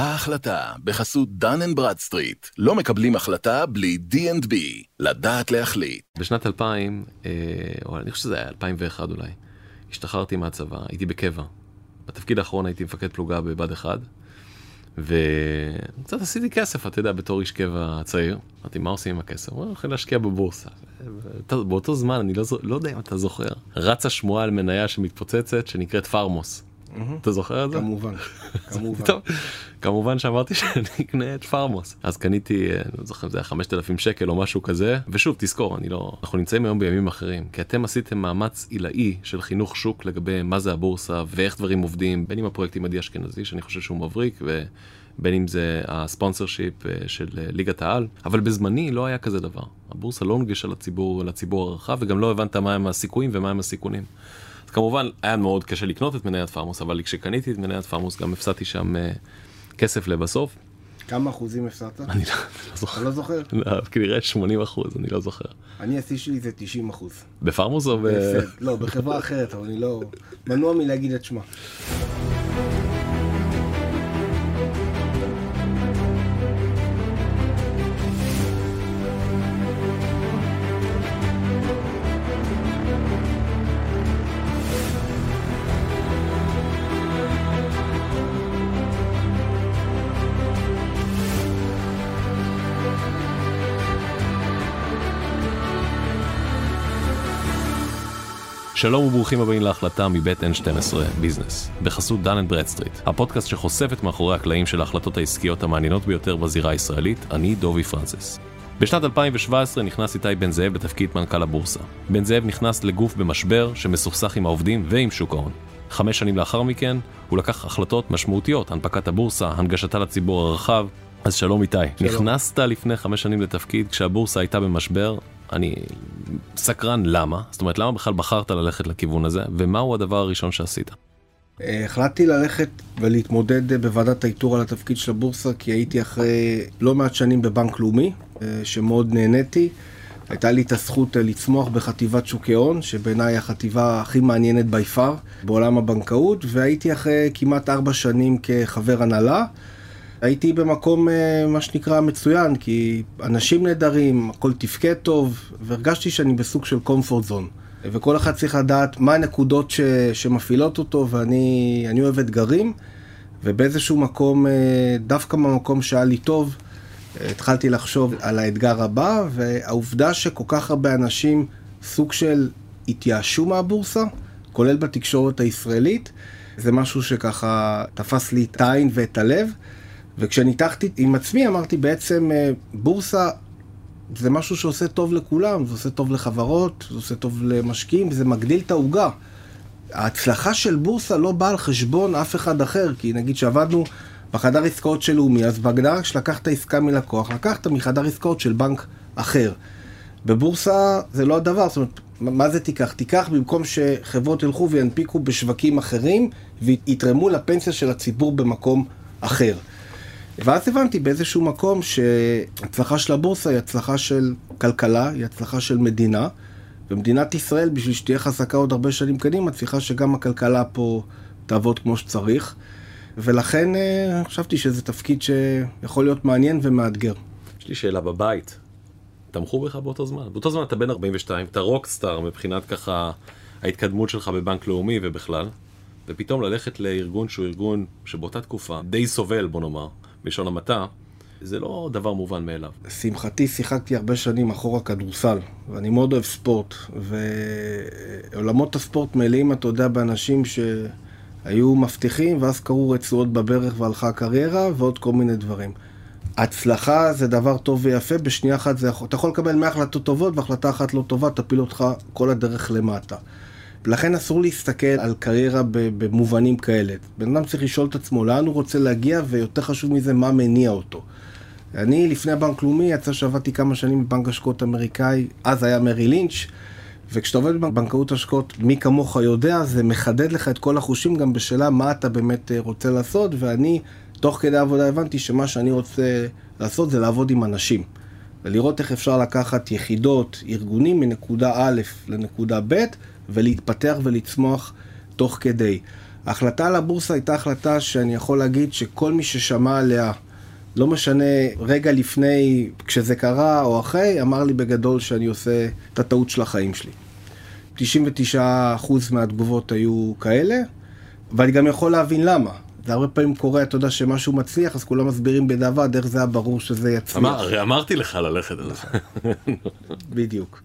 ההחלטה, בחסות Dun & Bradstreet. לא מקבלים החלטה בלי D&B. לדעת להחליט. בשנת 2000, אה, או אני חושב שזה היה 2001 אולי, השתחררתי מהצבא, הייתי בקבע. בתפקיד האחרון הייתי מפקד פלוגה בבה"ד 1, וקצת עשיתי כסף, אתה יודע, בתור איש קבע צעיר. אמרתי, מה עושים עם הכסף? הוא הולך להשקיע בבורסה. באותו זמן, אני לא, לא יודע אם אתה זוכר, רצה שמועה על מניה שמתפוצצת שנקראת פארמוס. אתה זוכר את זה? כמובן, כמובן. כמובן שאמרתי שאני אקנה את פארמוס. אז קניתי, אה, לא זוכר אם זה היה 5,000 שקל או משהו כזה, ושוב, תזכור, אני לא... אנחנו נמצאים היום בימים אחרים, כי אתם עשיתם מאמץ עילאי של חינוך שוק לגבי מה זה הבורסה ואיך דברים עובדים, בין אם הפרויקט עם עדי אשכנזי, שאני חושב שהוא מבריק, ובין אם זה הספונסר שיפ אה, של אה, ליגת העל, אבל בזמני לא היה כזה דבר. הבורסה לא הונגשה לציבור, לציבור הרחב, וגם לא הבנת מהם הסיכויים ומהם הסיכונים. כמובן היה מאוד קשה לקנות את מניית פארמוס, אבל כשקניתי את מניית פארמוס גם הפסדתי שם uh, כסף לבסוף. כמה אחוזים הפסדת? אני לא, לא זוכר. אתה לא זוכר? לא, כנראה 80 אחוז, אני לא זוכר. אני השיא שלי זה 90 אחוז. בפארמוס או ב... לא, בחברה אחרת, אבל אני לא... מנוע מלהגיד את שמה. שלום וברוכים הבאים להחלטה מבית N12 Business, בחסות Dun & Bradstreet, הפודקאסט שחושף את מאחורי הקלעים של ההחלטות העסקיות המעניינות ביותר בזירה הישראלית, אני דובי פרנסיס. בשנת 2017 נכנס איתי בן זאב בתפקיד מנכ"ל הבורסה. בן זאב נכנס לגוף במשבר שמסוכסך עם העובדים ועם שוק ההון. חמש שנים לאחר מכן, הוא לקח החלטות משמעותיות, הנפקת הבורסה, הנגשתה לציבור הרחב. אז שלום איתי, שלום. נכנסת לפני חמש שנים לתפקיד כשהבורסה הייתה במשבר, אני סקרן למה, זאת אומרת למה בכלל בחרת ללכת לכיוון הזה, ומהו הדבר הראשון שעשית? אה, החלטתי ללכת ולהתמודד בוועדת האיתור על התפקיד של הבורסה, כי הייתי אחרי לא מעט שנים בבנק לאומי, אה, שמאוד נהניתי. הייתה לי את הזכות אה, לצמוח בחטיבת שוקי הון, שבעיניי החטיבה הכי מעניינת בי פאר בעולם הבנקאות, והייתי אחרי כמעט ארבע שנים כחבר הנהלה. הייתי במקום, אה, מה שנקרא, מצוין, כי אנשים נהדרים, הכל תפקד טוב, והרגשתי שאני בסוג של comfort zone. וכל אחד צריך לדעת מה הנקודות ש, שמפעילות אותו, ואני אוהב אתגרים, ובאיזשהו מקום, אה, דווקא במקום שהיה לי טוב, התחלתי לחשוב על האתגר הבא, והעובדה שכל כך הרבה אנשים סוג של התייאשו מהבורסה, כולל בתקשורת הישראלית, זה משהו שככה תפס לי את העין ואת הלב. וכשניתחתי עם עצמי אמרתי בעצם אה, בורסה זה משהו שעושה טוב לכולם, זה עושה טוב לחברות, זה עושה טוב למשקיעים, זה מגדיל את העוגה. ההצלחה של בורסה לא באה על חשבון אף אחד אחר, כי נגיד שעבדנו בחדר עסקאות של לאומי, אז בהגדרה כשלקחת עסקה מלקוח, לקחת מחדר עסקאות של בנק אחר. בבורסה זה לא הדבר, זאת אומרת, מה זה תיקח? תיקח במקום שחברות ילכו וינפיקו בשווקים אחרים ויתרמו לפנסיה של הציבור במקום אחר. ואז הבנתי באיזשהו מקום שהצלחה של הבורסה היא הצלחה של כלכלה, היא הצלחה של מדינה, ומדינת ישראל, בשביל שתהיה חזקה עוד הרבה שנים קדימה, צריכה שגם הכלכלה פה תעבוד כמו שצריך. ולכן אה, חשבתי שזה תפקיד שיכול להיות מעניין ומאתגר. יש לי שאלה בבית, תמכו בך באותו זמן? באותו זמן אתה בן 42, אתה רוקסטאר מבחינת ככה ההתקדמות שלך בבנק לאומי ובכלל, ופתאום ללכת לארגון שהוא ארגון שבאותה תקופה די סובל, בוא נאמר, בלשון המעטה, זה לא דבר מובן מאליו. לשמחתי שיחקתי הרבה שנים אחורה כדורסל, ואני מאוד אוהב ספורט, ועולמות הספורט מלאים, אתה יודע, באנשים שהיו מבטיחים, ואז קרו רצועות בברך והלכה הקריירה, ועוד כל מיני דברים. הצלחה זה דבר טוב ויפה, בשנייה אחת זה יכול... אתה יכול לקבל 100 החלטות טובות, והחלטה אחת לא טובה תפיל אותך כל הדרך למטה. לכן אסור להסתכל על קריירה במובנים כאלה. בן אדם צריך לשאול את עצמו לאן הוא רוצה להגיע, ויותר חשוב מזה, מה מניע אותו. אני, לפני הבנק לאומי, יצא שעבדתי כמה שנים בבנק השקעות אמריקאי, אז היה מרי לינץ', וכשאתה עובד בבנקאות השקעות, מי כמוך יודע, זה מחדד לך את כל החושים גם בשאלה מה אתה באמת אה, רוצה לעשות, ואני, תוך כדי עבודה הבנתי שמה שאני רוצה לעשות זה לעבוד עם אנשים. ולראות איך אפשר לקחת יחידות, ארגונים, מנקודה א' לנקודה ב', ולהתפתח ולצמוח תוך כדי. ההחלטה על הבורסה הייתה החלטה שאני יכול להגיד שכל מי ששמע עליה, לא משנה רגע לפני, כשזה קרה או אחרי, אמר לי בגדול שאני עושה את הטעות של החיים שלי. 99% מהתגובות היו כאלה, ואני גם יכול להבין למה. זה הרבה פעמים קורה, אתה יודע, שמשהו מצליח, אז כולם מסבירים בדיעבד איך זה היה ברור שזה יצליח. אמר, הרי אמרתי לך ללכת על זה. בדיוק.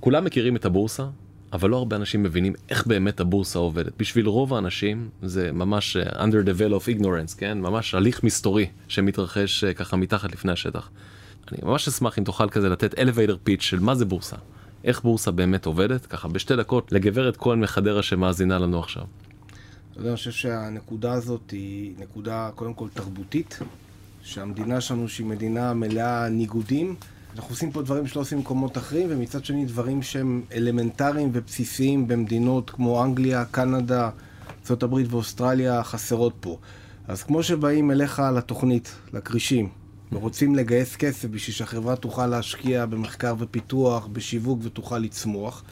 כולם מכירים את הבורסה, אבל לא הרבה אנשים מבינים איך באמת הבורסה עובדת. בשביל רוב האנשים זה ממש uh, under the veil of ignorance, כן? ממש הליך מסתורי שמתרחש uh, ככה מתחת לפני השטח. אני ממש אשמח אם תוכל כזה לתת elevator pitch של מה זה בורסה. איך בורסה באמת עובדת, ככה בשתי דקות לגברת כהן מחדרה שמאזינה לנו עכשיו. אני חושב שהנקודה הזאת היא נקודה קודם כל תרבותית, שהמדינה שלנו שהיא מדינה מלאה ניגודים, אנחנו עושים פה דברים שלא עושים במקומות אחרים, ומצד שני דברים שהם אלמנטריים ובסיסיים במדינות כמו אנגליה, קנדה, ארה"ב ואוסטרליה חסרות פה. אז כמו שבאים אליך לתוכנית, לכרישים, ורוצים לגייס כסף בשביל שהחברה תוכל להשקיע במחקר ופיתוח, בשיווק ותוכל לצמוח,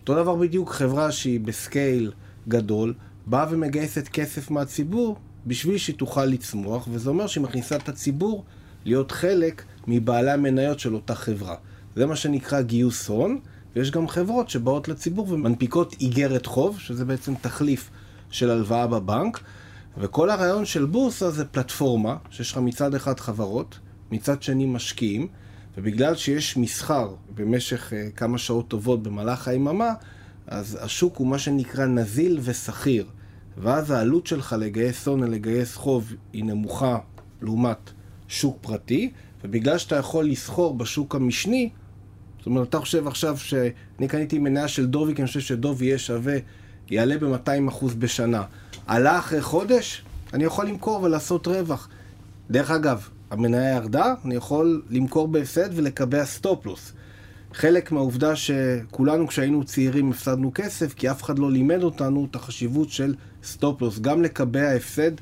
אותו דבר בדיוק חברה שהיא בסקייל גדול, באה ומגייסת כסף מהציבור בשביל שהיא תוכל לצמוח, וזה אומר שהיא מכניסה את הציבור להיות חלק מבעלי המניות של אותה חברה. זה מה שנקרא גיוס הון, ויש גם חברות שבאות לציבור ומנפיקות איגרת חוב, שזה בעצם תחליף של הלוואה בבנק, וכל הרעיון של בורסה זה פלטפורמה, שיש לך מצד אחד חברות, מצד שני משקיעים, ובגלל שיש מסחר במשך uh, כמה שעות טובות במהלך היממה, אז השוק הוא מה שנקרא נזיל ושכיר. ואז העלות שלך לגייס הון ולגייס חוב היא נמוכה לעומת שוק פרטי, ובגלל שאתה יכול לסחור בשוק המשני, זאת אומרת, אתה חושב עכשיו שאני קניתי מניה של דובי, כי אני חושב שדובי יהיה שווה, יעלה ב-200% בשנה. עלה אחרי חודש, אני יכול למכור ולעשות רווח. דרך אגב, המניה ירדה, אני יכול למכור בהפסד ולקבע סטופלוס. חלק מהעובדה שכולנו כשהיינו צעירים הפסדנו כסף, כי אף אחד לא לימד אותנו את החשיבות של סטופלוס. גם לקבע הפסד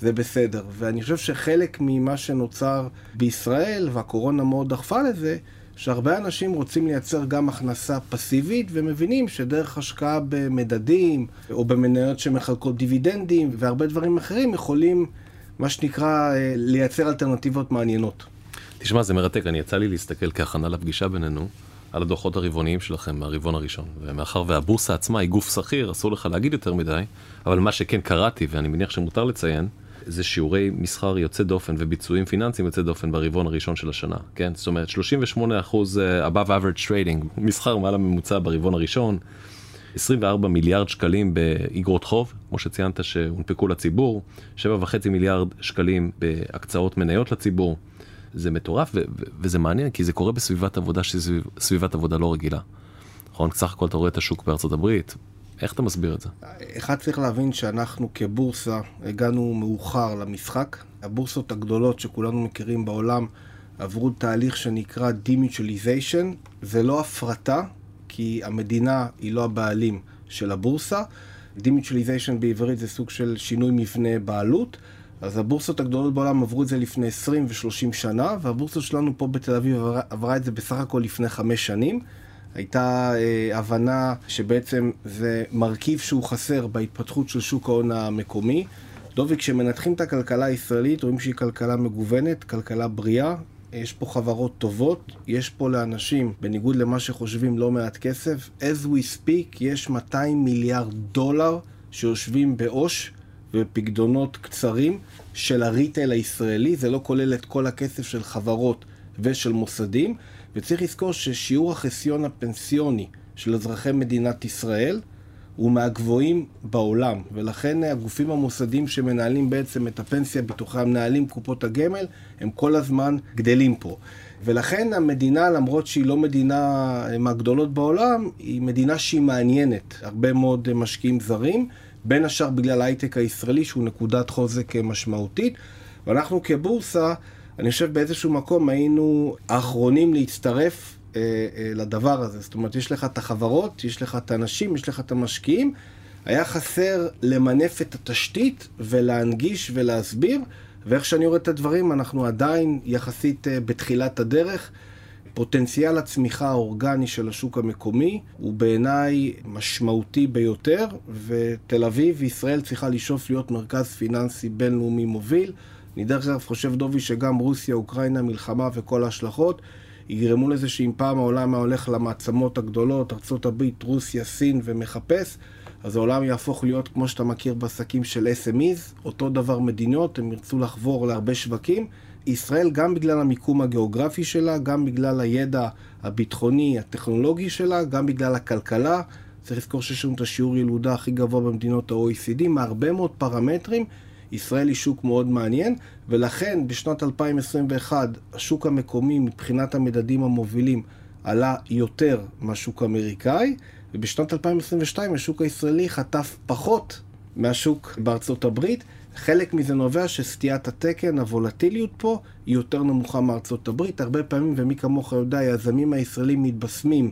זה בסדר. ואני חושב שחלק ממה שנוצר בישראל, והקורונה מאוד דחפה לזה, שהרבה אנשים רוצים לייצר גם הכנסה פסיבית, ומבינים שדרך השקעה במדדים, או במניות שמחלקות דיבידנדים, והרבה דברים אחרים, יכולים, מה שנקרא, אה, לייצר אלטרנטיבות מעניינות. תשמע, זה מרתק, אני יצא לי להסתכל כהכנה לפגישה בינינו. על הדוחות הרבעוניים שלכם מהרבעון הראשון. ומאחר והבורסה עצמה היא גוף שכיר, אסור לך להגיד יותר מדי, אבל מה שכן קראתי, ואני מניח שמותר לציין, זה שיעורי מסחר יוצא דופן וביצועים פיננסיים יוצא דופן ברבעון הראשון של השנה, כן? זאת אומרת 38 אחוז אה, above average trading, מסחר מעל הממוצע ברבעון הראשון, 24 מיליארד שקלים באגרות חוב, כמו שציינת שהונפקו לציבור, 7.5 מיליארד שקלים בהקצאות מניות לציבור. זה מטורף וזה מעניין כי זה קורה בסביבת עבודה שהיא סביבת עבודה לא רגילה. נכון? סך הכל אתה רואה את השוק בארצות הברית, איך אתה מסביר את זה? אחד צריך להבין שאנחנו כבורסה הגענו מאוחר למשחק. הבורסות הגדולות שכולנו מכירים בעולם עברו תהליך שנקרא Demutualization. זה לא הפרטה, כי המדינה היא לא הבעלים של הבורסה. Demutualization בעברית זה סוג של שינוי מבנה בעלות. אז הבורסות הגדולות בעולם עברו את זה לפני 20 ו-30 שנה, והבורסה שלנו פה בתל אביב עברה, עברה את זה בסך הכל לפני 5 שנים. הייתה אה, הבנה שבעצם זה מרכיב שהוא חסר בהתפתחות של שוק ההון המקומי. דובי, כשמנתחים את הכלכלה הישראלית, רואים שהיא כלכלה מגוונת, כלכלה בריאה. יש פה חברות טובות, יש פה לאנשים, בניגוד למה שחושבים, לא מעט כסף. As we speak, יש 200 מיליארד דולר שיושבים בעו"ש ופקדונות קצרים של הריטייל הישראלי. זה לא כולל את כל הכסף של חברות ושל מוסדים. וצריך לזכור ששיעור החסיון הפנסיוני של אזרחי מדינת ישראל הוא מהגבוהים בעולם, ולכן הגופים המוסדיים שמנהלים בעצם את הפנסיה, ביטוחי המנהלים, קופות הגמל, הם כל הזמן גדלים פה. ולכן המדינה, למרות שהיא לא מדינה מהגדולות בעולם, היא מדינה שהיא מעניינת. הרבה מאוד משקיעים זרים, בין השאר בגלל ההייטק הישראלי, שהוא נקודת חוזק משמעותית. ואנחנו כבורסה, אני חושב באיזשהו מקום היינו האחרונים להצטרף אה, אה, לדבר הזה. זאת אומרת, יש לך את החברות, יש לך את האנשים, יש לך את המשקיעים. היה חסר למנף את התשתית ולהנגיש ולהסביר, ואיך שאני רואה את הדברים, אנחנו עדיין יחסית אה, בתחילת הדרך. פוטנציאל הצמיחה האורגני של השוק המקומי הוא בעיניי משמעותי ביותר, ותל אביב וישראל צריכה לשאוף להיות מרכז פיננסי בינלאומי מוביל. אני דרך אגב חושב, דובי, שגם רוסיה, אוקראינה, מלחמה וכל ההשלכות יגרמו לזה שאם פעם העולם היה הולך למעצמות הגדולות, ארה"ב, רוסיה, סין ומחפש, אז העולם יהפוך להיות כמו שאתה מכיר בעסקים של SMEs, אותו דבר מדינות, הם ירצו לחבור להרבה שווקים. ישראל, גם בגלל המיקום הגיאוגרפי שלה, גם בגלל הידע הביטחוני, הטכנולוגי שלה, גם בגלל הכלכלה, צריך לזכור שיש לנו את השיעור ילודה הכי גבוה במדינות ה-OECD, מהרבה מאוד פרמטרים. ישראל היא שוק מאוד מעניין, ולכן בשנת 2021 השוק המקומי מבחינת המדדים המובילים עלה יותר מהשוק האמריקאי, ובשנת 2022 השוק הישראלי חטף פחות מהשוק בארצות הברית. חלק מזה נובע שסטיית התקן, הוולטיליות פה, היא יותר נמוכה מארצות הברית. הרבה פעמים, ומי כמוך יודע, היזמים הישראלים מתבשמים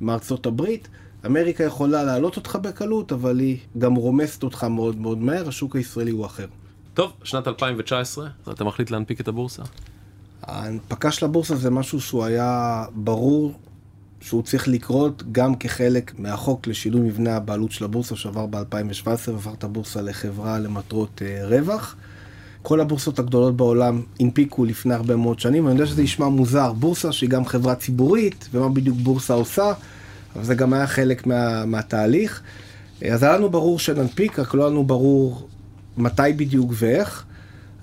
מארצות הברית. אמריקה יכולה להעלות אותך בקלות, אבל היא גם רומסת אותך מאוד מאוד מהר, השוק הישראלי הוא אחר. טוב, שנת 2019, אז אתה מחליט להנפיק את הבורסה? ההנפקה של הבורסה זה משהו שהוא היה ברור שהוא צריך לקרות גם כחלק מהחוק לשינוי מבנה הבעלות של הבורסה שעבר ב-2017 והפך את הבורסה לחברה למטרות uh, רווח. כל הבורסות הגדולות בעולם הנפיקו לפני הרבה מאוד שנים, ואני יודע שזה נשמע מוזר, בורסה שהיא גם חברה ציבורית, ומה בדיוק בורסה עושה, אבל זה גם היה חלק מה, מהתהליך. אז היה לנו ברור שננפיק, רק לא היה לנו ברור מתי בדיוק ואיך.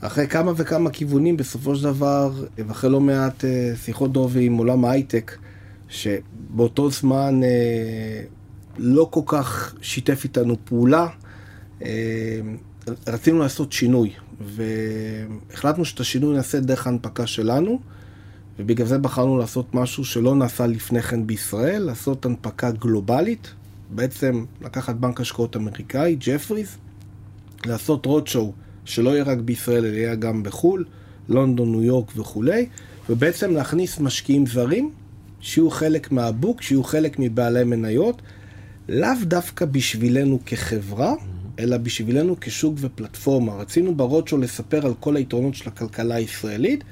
אחרי כמה וכמה כיוונים, בסופו של דבר, ואחרי לא מעט אה, שיחות דובי עם עולם ההייטק, שבאותו זמן אה, לא כל כך שיתף איתנו פעולה, אה, רצינו לעשות שינוי, והחלטנו שאת השינוי נעשה דרך ההנפקה שלנו, ובגלל זה בחרנו לעשות משהו שלא נעשה לפני כן בישראל, לעשות הנפקה גלובלית, בעצם לקחת בנק השקעות אמריקאי, ג'פריז, לעשות רודשואו שלא יהיה רק בישראל אלא יהיה גם בחו"ל, לונדון, ניו יורק וכולי, ובעצם להכניס משקיעים זרים שיהיו חלק מהבוק, שיהיו חלק מבעלי מניות, לאו דווקא בשבילנו כחברה, אלא בשבילנו כשוק ופלטפורמה. רצינו ברודשו לספר על כל היתרונות של הכלכלה הישראלית,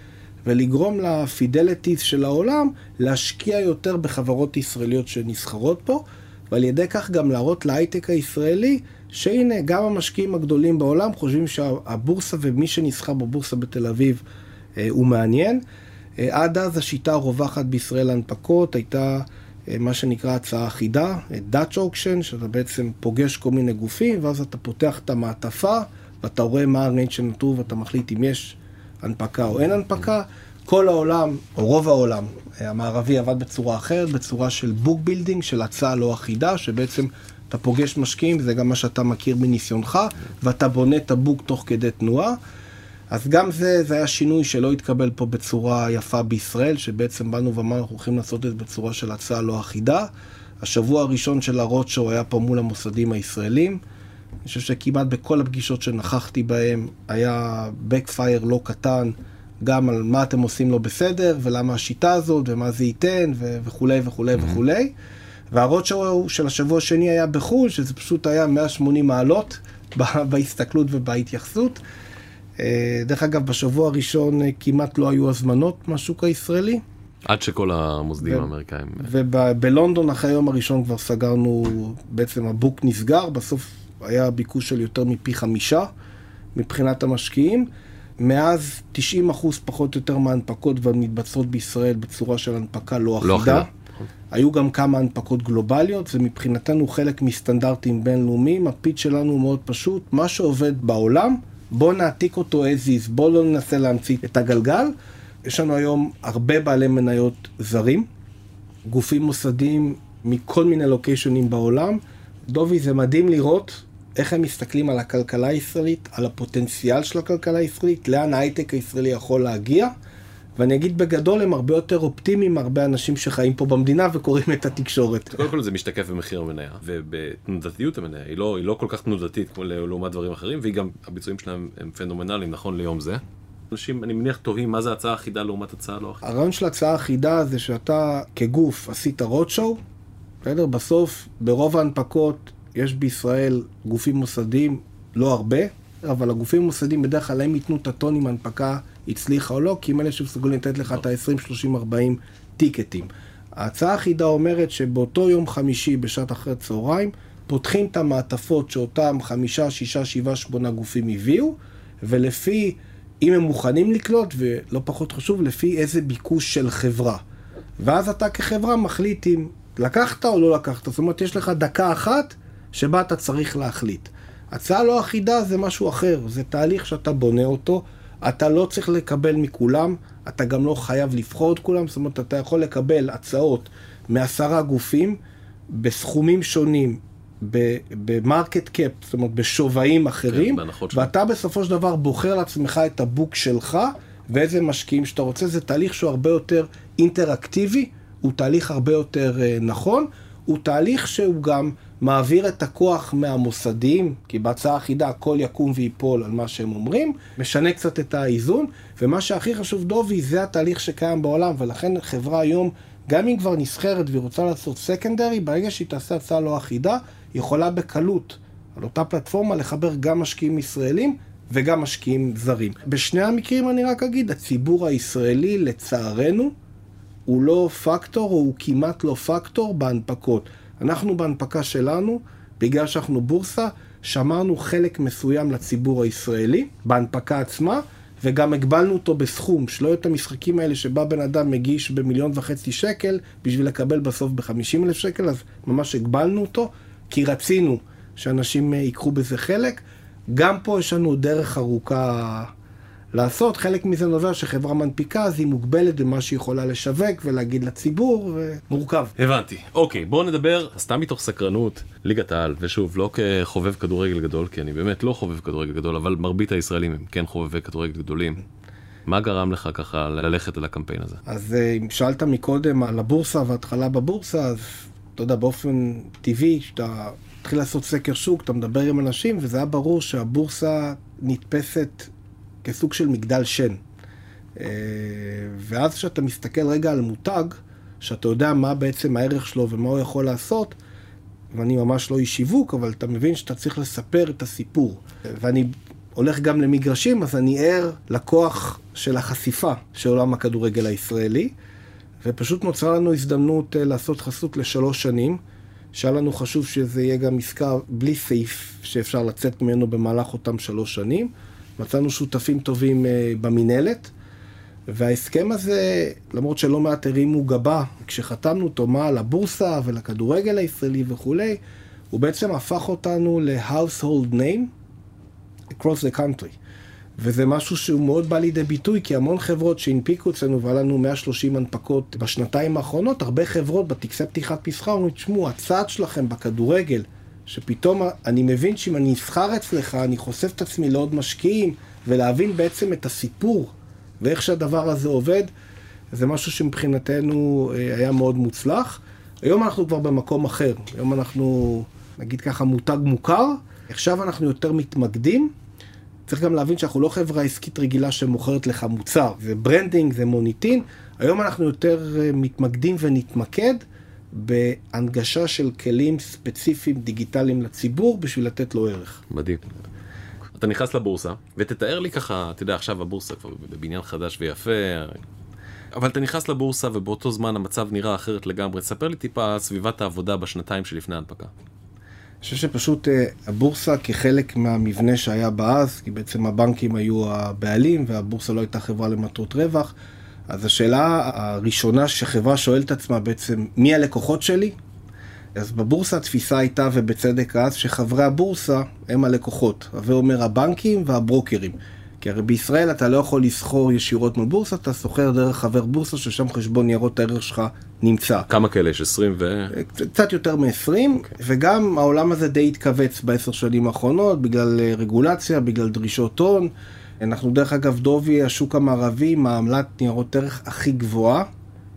ולגרום לפידליטיז של העולם להשקיע יותר בחברות ישראליות שנסחרות פה, ועל ידי כך גם להראות להייטק הישראלי שהנה, גם המשקיעים הגדולים בעולם חושבים שהבורסה ומי שנסחר בבורסה בתל אביב אה, הוא מעניין. אה, עד אז השיטה הרווחת בישראל להנפקות הייתה אה, מה שנקרא הצעה אחידה, Dutch Auction, שאתה בעצם פוגש כל מיני גופים, ואז אתה פותח את המעטפה, ואתה רואה מה ה range שנוצר, ואתה מחליט אם יש הנפקה או אין הנפקה. כל העולם, או רוב העולם המערבי עבד בצורה אחרת, בצורה של book building, של הצעה לא אחידה, שבעצם אתה פוגש משקיעים, זה גם מה שאתה מכיר מניסיונך, ואתה בונה את ה book תוך כדי תנועה. אז גם זה, זה היה שינוי שלא התקבל פה בצורה יפה בישראל, שבעצם באנו ואמרנו, אנחנו הולכים לעשות את זה בצורה של הצעה לא אחידה. השבוע הראשון של ה roadshow היה פה מול המוסדים הישראלים. אני חושב שכמעט בכל הפגישות שנכחתי בהן היה backfire לא קטן, גם על מה אתם עושים לא בסדר, ולמה השיטה הזאת, ומה זה ייתן, וכולי וכולי mm-hmm. וכולי. והרודשואו של השבוע השני היה בחו"ל, שזה פשוט היה 180 מעלות בהסתכלות ובהתייחסות. אה, דרך אגב, בשבוע הראשון אה, כמעט לא היו הזמנות מהשוק הישראלי. עד שכל המוסדים האמריקאים. ובלונדון אחרי היום הראשון כבר סגרנו, בעצם הבוק נסגר, בסוף היה ביקוש של יותר מפי חמישה מבחינת המשקיעים. מאז 90 אחוז פחות או יותר מההנפקות כבר מתבצעות בישראל בצורה של הנפקה לא, אחידה. לא אחידה. היו גם כמה הנפקות גלובליות, זה מבחינתנו חלק מסטנדרטים בינלאומיים. הפיץ שלנו מאוד פשוט, מה שעובד בעולם, בואו נעתיק אותו as is, בואו לא ננסה להמציא את הגלגל. יש לנו היום הרבה בעלי מניות זרים, גופים מוסדיים מכל מיני לוקיישנים בעולם. דובי, זה מדהים לראות איך הם מסתכלים על הכלכלה הישראלית, על הפוטנציאל של הכלכלה הישראלית, לאן ההייטק הישראלי יכול להגיע. ואני אגיד בגדול, הם הרבה יותר אופטימיים מהרבה אנשים שחיים פה במדינה וקוראים את התקשורת. קודם כל זה משתקף במחיר המניה, ובתנודתיות המניה, היא לא, היא לא כל כך תנודתית כמו לעומת דברים אחרים, והיא גם, הביצועים שלהם הם פנומנליים נכון ליום זה. אנשים, אני מניח, תוהים מה זה הצעה אחידה לעומת הצעה לא אחידה. הרעיון של הצעה אחידה זה שאתה כגוף עשית רודשואו, בסדר? בסוף, ברוב ההנפקות יש בישראל גופים מוסדיים, לא הרבה, אבל הגופים המוסדיים בדרך כלל הם ייתנו את הטון אם ההנפקה הצליחה או לא, כי הם אלה שמסוגלים לתת לך את ה-20, 30, 40 טיקטים. ההצעה האחידה אומרת שבאותו יום חמישי בשעת אחרי צהריים, פותחים את המעטפות שאותם חמישה, שישה, שבעה, שמונה גופים הביאו, ולפי, אם הם מוכנים לקלוט, ולא פחות חשוב, לפי איזה ביקוש של חברה. ואז אתה כחברה מחליט אם לקחת או לא לקחת. זאת אומרת, יש לך דקה אחת שבה אתה צריך להחליט. הצעה לא אחידה זה משהו אחר, זה תהליך שאתה בונה אותו, אתה לא צריך לקבל מכולם, אתה גם לא חייב לבחור את כולם, זאת אומרת, אתה יכול לקבל הצעות מעשרה גופים בסכומים שונים, ב market cap, זאת אומרת, בשווים אחרים, כן, ואתה בסופו של דבר בוחר לעצמך את ה book שלך ואיזה משקיעים שאתה רוצה. זה תהליך שהוא הרבה יותר אינטראקטיבי, הוא תהליך הרבה יותר אה, נכון, הוא תהליך שהוא גם מעביר את הכוח מהמוסדיים, כי בהצעה אחידה הכל יקום ויפול על מה שהם אומרים, משנה קצת את האיזון, ומה שהכי חשוב, דובי, זה התהליך שקיים בעולם, ולכן חברה היום, גם אם כבר נסחרת והיא רוצה לעשות סקנדרי, ברגע שהיא תעשה הצעה לא אחידה, היא יכולה בקלות על אותה פלטפורמה לחבר גם משקיעים ישראלים וגם משקיעים זרים. בשני המקרים אני רק אגיד, הציבור הישראלי, לצערנו, הוא לא פקטור, או הוא כמעט לא פקטור בהנפקות. אנחנו בהנפקה שלנו, בגלל שאנחנו בורסה, שמרנו חלק מסוים לציבור הישראלי, בהנפקה עצמה, וגם הגבלנו אותו בסכום, שלא יהיו את המשחקים האלה שבה בן אדם מגיש במיליון וחצי שקל בשביל לקבל בסוף בחמישים אלף שקל, אז ממש הגבלנו אותו, כי רצינו שאנשים ייקחו בזה חלק. גם פה יש לנו דרך ארוכה לעשות. חלק מזה נובע שחברה מנפיקה, אז היא מוגבלת במה שהיא יכולה לשווק ולהגיד לציבור, ומורכב. הבנתי. אוקיי, בואו נדבר, סתם מתוך סקרנות, ליגת העל, ושוב, לא כחובב כדורגל גדול, כי אני באמת לא חובב כדורגל גדול, אבל מרבית הישראלים הם כן חובבי כדורגל גדולים. מה גרם לך ככה ללכת על הקמפיין הזה? אז אה, אם שאלת מקודם על הבורסה וההתחלה בבורסה, אז אתה יודע, באופן טבעי, כשאתה מתחיל לעשות סקר שוק, אתה מדבר עם אנשים, וזה היה ברור שהבורסה נתפסת כסוג של מגדל שן. אה, ואז כשאתה מסתכל רגע על מותג, שאתה יודע מה בעצם הערך שלו ומה הוא יכול לעשות, ואני ממש לא איש שיווק, אבל אתה מבין שאתה צריך לספר את הסיפור. ואני הולך גם למגרשים, אז אני ער לכוח של החשיפה של עולם הכדורגל הישראלי, ופשוט נוצרה לנו הזדמנות אה, לעשות חסות לשלוש שנים, שהיה לנו חשוב שזה יהיה גם עסקה בלי סעיף שאפשר לצאת ממנו במהלך אותם שלוש שנים. מצאנו שותפים טובים אה, במינהלת, וההסכם הזה, למרות שלא מעט הרימו גבה כשחתמנו אותו, מה לבורסה ולכדורגל הישראלי וכולי, הוא בעצם הפך אותנו ל-household name across the country. וזה משהו שהוא מאוד בא לידי ביטוי, כי המון חברות שהנפיקו אצלנו, והיה לנו 130 הנפקות בשנתיים האחרונות, הרבה חברות בטקסי פתיחת מסחר אומרים, תשמעו, הצעד שלכם בכדורגל, שפתאום אני מבין שאם אני אבחר אצלך, אני חושף את עצמי לעוד משקיעים, ולהבין בעצם את הסיפור ואיך שהדבר הזה עובד, זה משהו שמבחינתנו אה, היה מאוד מוצלח. היום אנחנו כבר במקום אחר, היום אנחנו, נגיד ככה, מותג מוכר, עכשיו אנחנו יותר מתמקדים. צריך גם להבין שאנחנו לא חברה עסקית רגילה שמוכרת לך מוצר, זה branding, זה מוניטין. היום אנחנו יותר אה, מתמקדים ונתמקד בהנגשה של כלים ספציפיים דיגיטליים לציבור בשביל לתת לו ערך. מדהים. אתה נכנס לבורסה, ותתאר לי ככה, אתה יודע, עכשיו הבורסה כבר בבניין חדש ויפה, אבל אתה נכנס לבורסה ובאותו זמן המצב נראה אחרת לגמרי. תספר לי טיפה על סביבת העבודה בשנתיים שלפני ההנפקה. אני חושב שפשוט uh, הבורסה כחלק מהמבנה שהיה בה אז, כי בעצם הבנקים היו הבעלים והבורסה לא הייתה חברה למטרות רווח, אז השאלה הראשונה שחברה שואלת עצמה בעצם, מי הלקוחות שלי? אז בבורסה התפיסה הייתה, ובצדק אז, שחברי הבורסה הם הלקוחות. הווה אומר הבנקים והברוקרים. כי הרי בישראל אתה לא יכול לסחור ישירות מול בורסה, אתה סוחר דרך חבר בורסה ששם חשבון ניירות הערך שלך נמצא. כמה כאלה יש? 20 ו... קצת יותר מ-20, okay. אוקיי. וגם העולם הזה די התכווץ בעשר שנים האחרונות, בגלל אה, רגולציה, בגלל דרישות הון. אנחנו דרך אגב, דובי, השוק המערבי, עם העמלת ניירות ערך הכי גבוהה.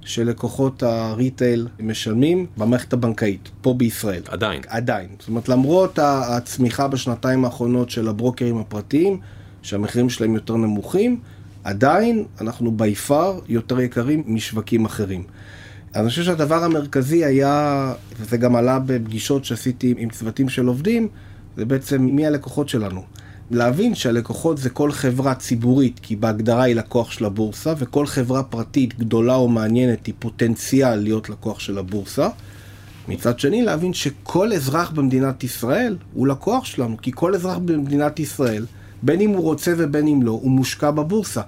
שלקוחות הריטייל משלמים במערכת הבנקאית, פה בישראל. עדיין. עדיין. זאת אומרת, למרות הצמיחה בשנתיים האחרונות של הברוקרים הפרטיים, שהמחירים שלהם יותר נמוכים, עדיין אנחנו בי פאר יותר יקרים משווקים אחרים. אני חושב שהדבר המרכזי היה, וזה גם עלה בפגישות שעשיתי עם צוותים של עובדים, זה בעצם מי הלקוחות שלנו. להבין שהלקוחות זה כל חברה ציבורית, כי בהגדרה היא לקוח של הבורסה, וכל חברה פרטית גדולה או מעניינת היא פוטנציאל להיות לקוח של הבורסה. מצד שני, להבין שכל אזרח במדינת ישראל הוא לקוח שלנו, כי כל אזרח במדינת ישראל, בין אם הוא רוצה ובין אם לא, הוא מושקע בבורסה.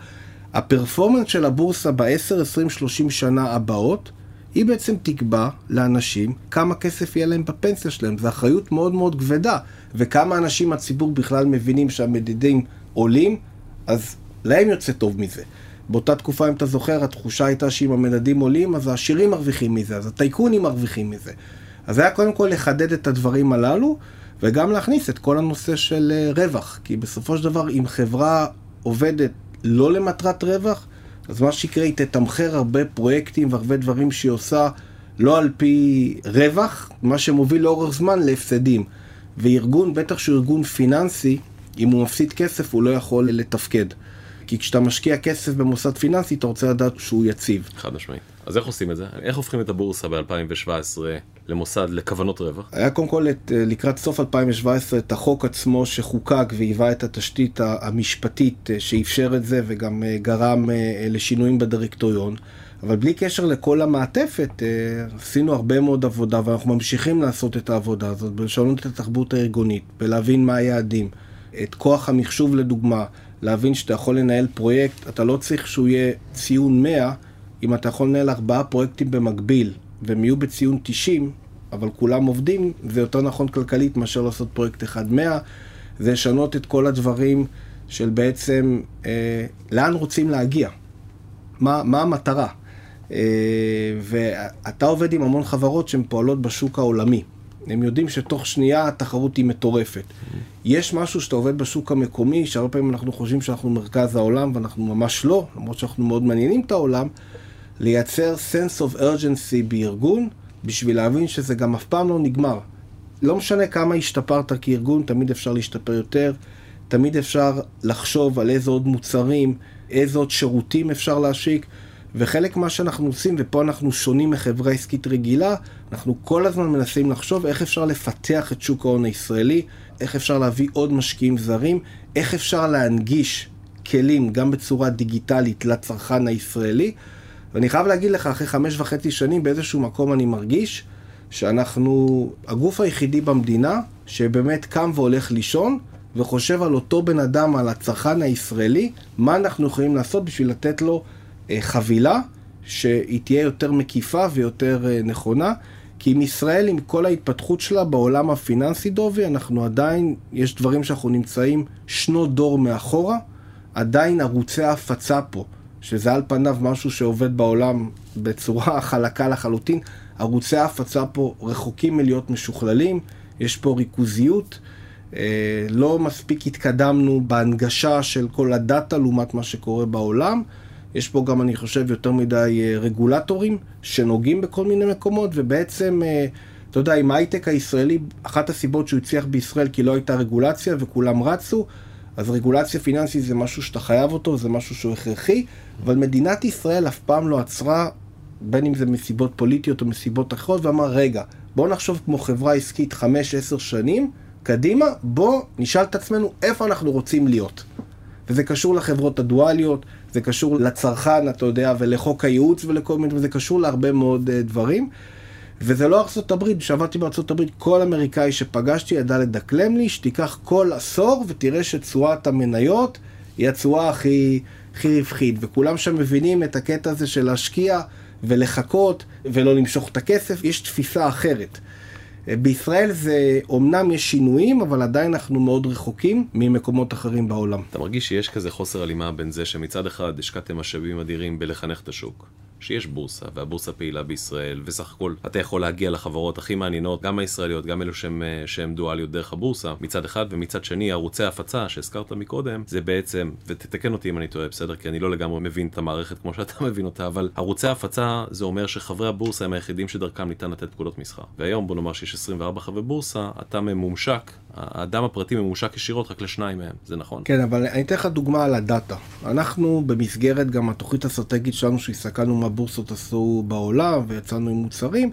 הפרפורמנס של הבורסה ב-10, 20, 30 שנה הבאות, היא בעצם תקבע לאנשים כמה כסף יהיה להם בפנסיה שלהם. זו אחריות מאוד מאוד כבדה, וכמה אנשים מהציבור בכלל מבינים שהמדידים עולים, אז להם יוצא טוב מזה. באותה תקופה, אם אתה זוכר, התחושה הייתה שאם המדדים עולים, אז העשירים מרוויחים מזה, אז הטייקונים מרוויחים מזה. אז היה קודם כל לחדד את הדברים הללו, וגם להכניס את כל הנושא של אה, רווח. כי בסופו של דבר, אם חברה עובדת לא למטרת רווח, אז מה שיקרה, היא תתמחר הרבה פרויקטים והרבה דברים שהיא עושה לא על פי רווח, מה שמוביל לאורך זמן להפסדים. וארגון, בטח שהוא ארגון פיננסי, אם הוא מפסיד כסף, הוא לא יכול לתפקד. כי כשאתה משקיע כסף במוסד פיננסי, אתה רוצה לדעת שהוא יציב. חד משמעית. אז איך עושים את זה? איך הופכים את הבורסה ב-2017 למוסד לכוונות רווח? היה קודם כל את, אה, לקראת סוף 2017 את החוק עצמו שחוקק והיווה את התשתית המשפטית אה, שאפשר את זה וגם אה, גרם לשינויים בדירקטוריון. אבל בלי קשר לכל המעטפת, עשינו הרבה מאוד עבודה ואנחנו ממשיכים לעשות את העבודה הזאת, בלשנות את התרבות הארגונית, בלהבין מה היעדים, את כוח המחשוב לדוגמה. להבין שאתה יכול לנהל פרויקט, אתה לא צריך שהוא יהיה ציון 100, אם אתה יכול לנהל ארבעה פרויקטים במקביל, והם יהיו בציון 90, אבל כולם עובדים, זה יותר נכון כלכלית מאשר לעשות פרויקט אחד 100, זה לשנות את כל הדברים של בעצם אה, לאן רוצים להגיע, מה, מה המטרה. אה, ואתה עובד עם המון חברות שהן פועלות בשוק העולמי. הם יודעים שתוך שנייה התחרות היא מטורפת. יש משהו שאתה עובד בשוק המקומי, שהרבה פעמים אנחנו חושבים שאנחנו מרכז העולם, ואנחנו ממש לא, למרות שאנחנו מאוד מעניינים את העולם, לייצר sense of urgency בארגון, בשביל להבין שזה גם אף פעם לא נגמר. לא משנה כמה השתפרת כארגון, תמיד אפשר להשתפר יותר, תמיד אפשר לחשוב על איזה עוד מוצרים, איזה עוד שירותים אפשר להשיק. וחלק מה שאנחנו עושים, ופה אנחנו שונים מחברה עסקית רגילה, אנחנו כל הזמן מנסים לחשוב איך אפשר לפתח את שוק ההון הישראלי, איך אפשר להביא עוד משקיעים זרים, איך אפשר להנגיש כלים גם בצורה דיגיטלית לצרכן הישראלי. ואני חייב להגיד לך, אחרי חמש וחצי שנים באיזשהו מקום אני מרגיש שאנחנו הגוף היחידי במדינה שבאמת קם והולך לישון וחושב על אותו בן אדם, על הצרכן הישראלי, מה אנחנו יכולים לעשות בשביל לתת לו אה, חבילה שהיא תהיה יותר מקיפה ויותר אה, נכונה. כי עם ישראל, עם כל ההתפתחות שלה בעולם הפיננסי, דובי, אנחנו עדיין, יש דברים שאנחנו נמצאים שנות דור מאחורה, עדיין ערוצי ההפצה פה, שזה על פניו משהו שעובד בעולם בצורה חלקה לחלוטין, ערוצי ההפצה פה רחוקים מלהיות משוכללים, יש פה ריכוזיות, אה, לא מספיק התקדמנו בהנגשה של כל הדאטה לעומת מה שקורה בעולם. יש פה גם, אני חושב, יותר מדי אה, רגולטורים שנוגעים בכל מיני מקומות, ובעצם, אה, אתה יודע, עם ההייטק הישראלי, אחת הסיבות שהוא הצליח בישראל כי לא הייתה רגולציה וכולם רצו, אז רגולציה פיננסית זה משהו שאתה חייב אותו, זה משהו שהוא הכרחי, אבל מדינת ישראל אף פעם לא עצרה, בין אם זה מסיבות פוליטיות או מסיבות אחרות, ואמר, רגע, בואו נחשוב כמו חברה עסקית 5-10 שנים, קדימה, בואו נשאל את עצמנו איפה אנחנו רוצים להיות. וזה קשור לחברות הדואליות, זה קשור לצרכן, אתה יודע, ולחוק הייעוץ ולכל מיני, וזה קשור להרבה מאוד uh, דברים. וזה לא ארצות הברית, כשעבדתי בארצות הברית, כל אמריקאי שפגשתי ידע לדקלם לי שתיקח כל עשור ותראה שתשואת המניות היא התשואה הכי, הכי רווחית. וכולם שם מבינים את הקטע הזה של להשקיע ולחכות ולא למשוך את הכסף, יש תפיסה אחרת. בישראל זה, אומנם יש שינויים, אבל עדיין אנחנו מאוד רחוקים ממקומות אחרים בעולם. אתה מרגיש שיש כזה חוסר הלימה בין זה שמצד אחד השקעתם משאבים אדירים בלחנך את השוק, שיש בורסה, והבורסה פעילה בישראל, וסך הכל אתה יכול להגיע לחברות הכי מעניינות, גם הישראליות, גם אלו שהן, שהן דואליות דרך הבורסה, מצד אחד, ומצד שני, ערוצי ההפצה שהזכרת מקודם, זה בעצם, ותתקן אותי אם אני טועה, בסדר? כי אני לא לגמרי מבין את המערכת כמו שאתה מבין אותה, אבל ערוצי ההפצה זה אומר שחברי הבורסה הם היחידים שדרכם ניתן לתת פקודות מסחר. והיום בוא נאמר שיש 24 חברי בורסה, אתה ממומשק האדם הפרטי ממושק ישירות רק לשניים מהם, זה נכון? כן, אבל אני אתן לך דוגמה על הדאטה. אנחנו במסגרת גם התוכנית האסטרטגית שלנו שהסתכלנו מה בורסות עשו בעולם ויצאנו עם מוצרים,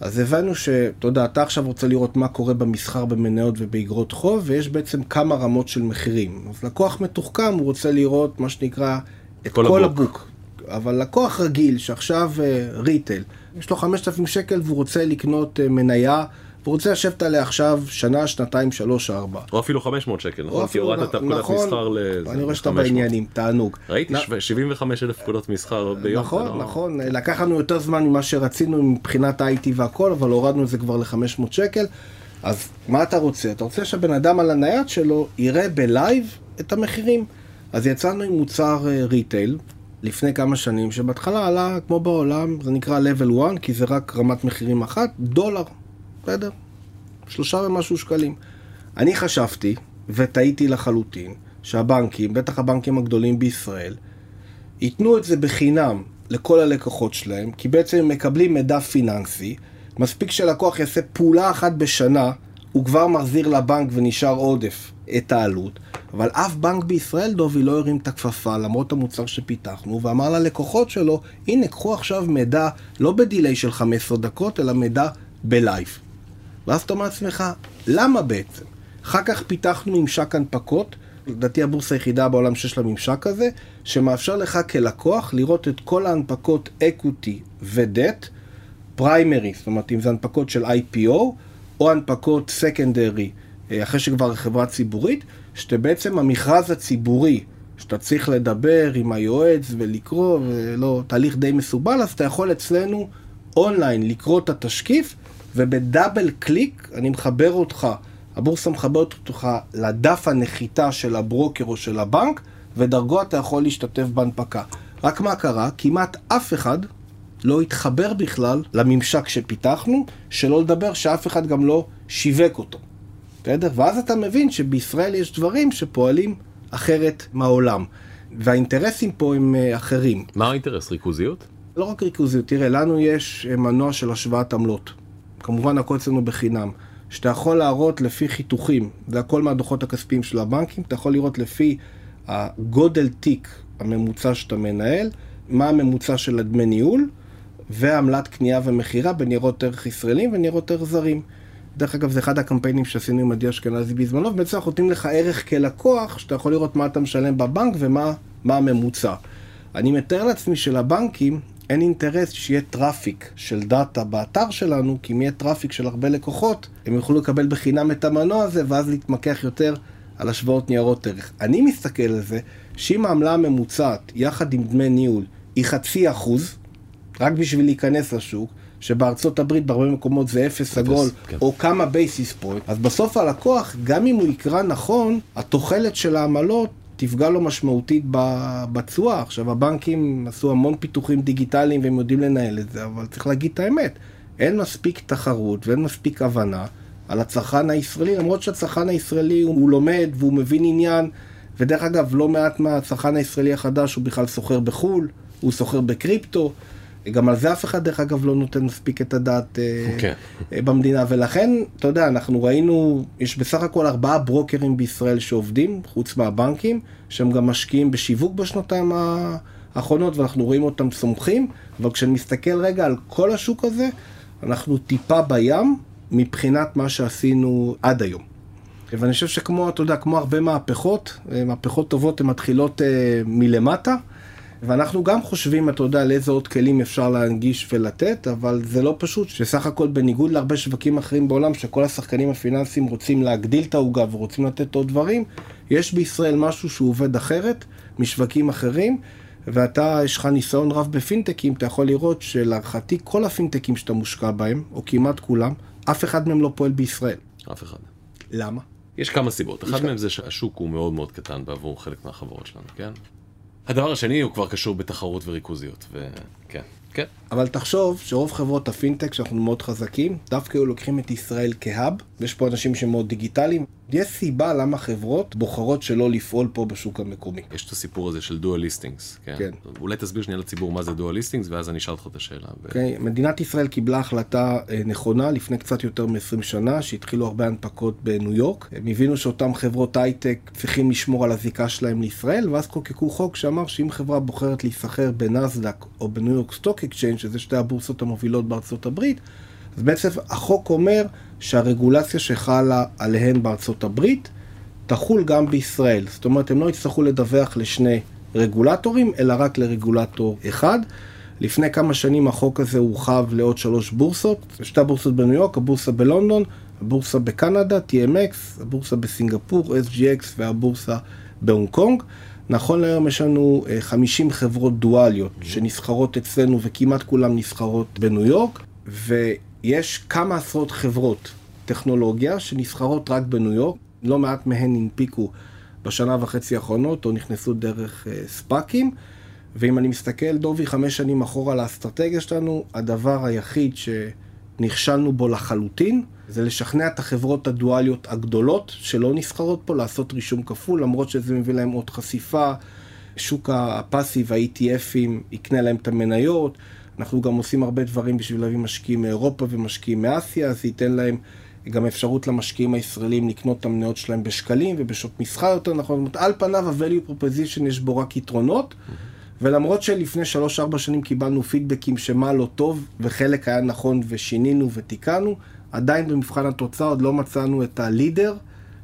אז הבנו שאתה יודע, אתה עכשיו רוצה לראות מה קורה במסחר במניות ובאגרות חוב, ויש בעצם כמה רמות של מחירים. אז לקוח מתוחכם, הוא רוצה לראות מה שנקרא את כל, כל הבוק. הבוק. אבל לקוח רגיל, שעכשיו retail, אה, יש לו 5,000 שקל והוא רוצה לקנות אה, מניה והוא רוצה לשבת עליה עכשיו שנה, שנתיים, שלוש, ארבע. או אפילו 500 שקל, נכון? כי הורדת את הפקודת נכון, מסחר ל... אני רואה שאתה בעניינים, תענוג. ראיתי 75 אלף פקודות מסחר ביום. נכון, לא- נכון, לקח לנו יותר זמן ממה שרצינו מבחינת ה-IT והכל, אבל הורדנו את זה כבר ל-500 שקל. אז מה אתה רוצה? אתה רוצה שהבן אדם על הנייד שלו יראה ב live את המחירים. אז יצאנו עם מוצר retail אה, לפני כמה שנים, שבהתחלה עלה, כמו בעולם, זה נקרא level 1, כי זה רק רמת מחירים אחת, דולר. בסדר, שלושה ומשהו שקלים. אני חשבתי, וטעיתי לחלוטין, שהבנקים, בטח הבנקים הגדולים בישראל, ייתנו את זה בחינם לכל הלקוחות שלהם, כי בעצם הם מקבלים מידע פיננסי, מספיק שלקוח יעשה פעולה אחת בשנה, הוא כבר מחזיר לבנק ונשאר עודף את העלות, אבל אף בנק בישראל, דובי, לא הרים את הכפפה למרות המוצר שפיתחנו, ואמר ללקוחות שלו, הנה, קחו עכשיו מידע, לא ב delay של 15 דקות, אלא מידע ב live. ואז אתה אומר לעצמך, למה בעצם? אחר כך פיתחנו ממשק הנפקות, לדעתי הבורסה היחידה בעולם שיש לה ממשק כזה, שמאפשר לך כלקוח לראות את כל ההנפקות equity ו debt, primary, זאת אומרת אם זה הנפקות של IPO, או הנפקות secondary, אה, אחרי שכבר חברה ציבורית, שאתה בעצם המכרז הציבורי, שאתה צריך לדבר עם היועץ ולקרוא, ולא, תהליך די מסורבל, אז אתה יכול אצלנו אונליין לקרוא את התשקיף וב double click אני מחבר אותך, הבורסה מחברת אותך לדף הנחיתה של הברוקר או של הבנק, ודרכו אתה יכול להשתתף בהנפקה. רק מה קרה? כמעט אף אחד לא התחבר בכלל לממשק שפיתחנו, שלא לדבר שאף אחד גם לא שיווק אותו. בסדר? ואז אתה מבין שבישראל יש דברים שפועלים אחרת מהעולם. והאינטרסים פה הם אה, אחרים. מה האינטרס? ריכוזיות? לא רק ריכוזיות, תראה, לנו יש אה, מנוע של השוואת עמלות. כמובן הכל אצלנו בחינם, שאתה יכול להראות לפי חיתוכים, זה הכל מהדוחות הכספיים של הבנקים, אתה יכול לראות לפי הגודל תיק הממוצע שאתה מנהל, מה הממוצע של הדמי ניהול, ועמלת קנייה ומכירה בניירות ערך ישראלים וניירות ערך זרים. דרך אגב, זה אחד הקמפיינים שעשינו עם עדי אשכנזי בזמנו, ובעצם אנחנו נותנים לך ערך כלקוח, שאתה יכול לראות מה אתה משלם בבנק ומה הממוצע. אני מתאר לעצמי שלבנקים אין אינטרס שיהיה traffic של data באתר שלנו, כי אם יהיה traffic של הרבה לקוחות, הם יוכלו לקבל בחינם את המנוע הזה, ואז להתמקח יותר על השוואות ניירות ערך. אני מסתכל על זה, שאם העמלה הממוצעת, יחד עם דמי ניהול, היא חצי אחוז, רק בשביל להיכנס לשוק, שבארצות הברית בהרבה מקומות זה אפס עגול, כן. או כמה basis point, אז בסוף הלקוח, גם אם הוא יקרא נכון, התוחלת של העמלות תפגע לו משמעותית בתשואה. עכשיו, הבנקים עשו המון פיתוחים דיגיטליים והם יודעים לנהל את זה, אבל צריך להגיד את האמת, אין מספיק תחרות ואין מספיק הבנה על הצרכן הישראלי, למרות שהצרכן הישראלי הוא, הוא לומד והוא מבין עניין, ודרך אגב, לא מעט מהצרכן הישראלי החדש הוא בכלל סוחר בחו"ל, הוא סוחר בקריפטו. גם על זה אף אחד דרך אגב לא נותן מספיק את הדעת okay. אוקיי. אה, במדינה, ולכן, אתה יודע, אנחנו ראינו, יש בסך הכל ארבעה ברוקרים בישראל שעובדים, חוץ מהבנקים, שהם גם משקיעים בשיווק בשנתיים האחרונות, ואנחנו רואים אותם צומחים, אבל כשאני מסתכל רגע על כל השוק הזה, אנחנו טיפה בים מבחינת מה שעשינו עד היום. ואני חושב שכמו, אתה יודע, כמו הרבה מהפכות, אה, מהפכות טובות הן מתחילות מלמטה. ואנחנו גם חושבים, אתה יודע, לאיזה עוד כלים אפשר להנגיש ולתת, אבל זה לא פשוט, שסך הכל בניגוד להרבה שווקים אחרים בעולם, שכל השחקנים הפיננסיים רוצים להגדיל את העוגה ורוצים לתת עוד דברים, יש בישראל משהו שהוא עובד אחרת משווקים אחרים, ואתה, יש לך ניסיון רב בפינטקים, אתה יכול לראות שלהערכתי כל הפינטקים שאתה מושקע בהם, או כמעט כולם, אף אחד מהם לא פועל בישראל. אף אחד. למה? יש כמה סיבות. אחד מהם זה שהשוק הוא מאוד מאוד קטן בעבור חלק מהחברות שלנו, כן? הדבר השני הוא כבר קשור בתחרות וריכוזיות, וכן. כן. אבל תחשוב שרוב חברות הפינטק שאנחנו מאוד חזקים, דווקא היו לוקחים את ישראל כהאב, ויש פה אנשים שמאוד דיגיטליים. יש סיבה למה חברות בוחרות שלא לפעול פה בשוק המקומי. יש את הסיפור הזה של dual listings, כן? כן. אולי תסביר שנייה לציבור מה זה dual listings, ואז אני אשאל אותך את השאלה. כן, ו... מדינת ישראל קיבלה החלטה אה, נכונה לפני קצת יותר מ-20 שנה, שהתחילו הרבה הנפקות בניו יורק. הם הבינו שאותן חברות הייטק צריכים לשמור על הזיקה שלהם לישראל, ואז חוקקו חוק שאמר שאם חברה בוחרת להיסחר בנסדק או ב New York Stock Exchange, שזה שתי הבורסות המובילות בארצות הברית, אז בעצם החוק אומר שהרגולציה שחלה עליהן בארצות הברית תחול גם בישראל. זאת אומרת, הם לא יצטרכו לדווח לשני רגולטורים, אלא רק לרגולטור אחד. לפני כמה שנים החוק הזה הורחב לעוד שלוש בורסות, שתי הבורסות בניו יורק, הבורסה בלונדון, הבורסה בקנדה, TMX, הבורסה בסינגפור, SGX והבורסה בהונג קונג. נכון להיום יש לנו 50 אה, חברות דואליות שנסחרות אצלנו וכמעט כולן נסחרות בניו יורק, ויש כמה עשרות חברות טכנולוגיה שנסחרות רק בניו יורק, לא מעט מהן הנפיקו בשנה וחצי האחרונות או נכנסו דרך אה, ספאקים. ואם אני מסתכל, דובי, חמש שנים אחורה לאסטרטגיה שלנו, הדבר היחיד שנכשלנו בו לחלוטין, זה לשכנע את החברות הדואליות הגדולות, שלא נסחרות פה, לעשות רישום כפול, למרות שזה מביא להם עוד חשיפה. שוק הפאסיב, ה-ETFים, יקנה להם את המניות. אנחנו גם עושים הרבה דברים בשביל להביא משקיעים מאירופה ומשקיעים מאסיה, אז זה ייתן להם גם אפשרות למשקיעים הישראלים לקנות את המניות שלהם בשקלים ובשעות מסחר יותר נכון. זאת אומרת, על פניו ה-value proposition יש בו רק יתרונות. ולמרות שלפני 3-4 שנים קיבלנו פידבקים שמה לא טוב, וחלק היה נכון ושינינו ותיקנו, עדיין במבחן התוצאה עוד לא מצאנו את הלידר,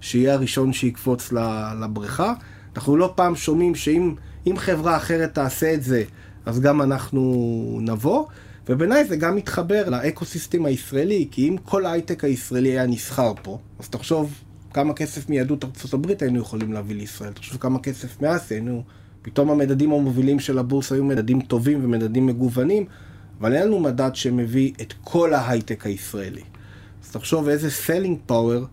שיהיה הראשון שיקפוץ לבריכה. אנחנו לא פעם שומעים שאם חברה אחרת תעשה את זה, אז גם אנחנו נבוא. ובעיניי זה גם מתחבר לאקו-סיסטם הישראלי, כי אם כל ההייטק הישראלי היה נסחר פה, אז תחשוב כמה כסף מיהדות ארה"ב היינו יכולים להביא לישראל, תחשוב כמה כסף מאסיה היינו פתאום המדדים המובילים של הבורסה היו מדדים טובים ומדדים מגוונים, אבל אין לנו מדד שמביא את כל ההייטק הישראלי. אז תחשוב איזה selling power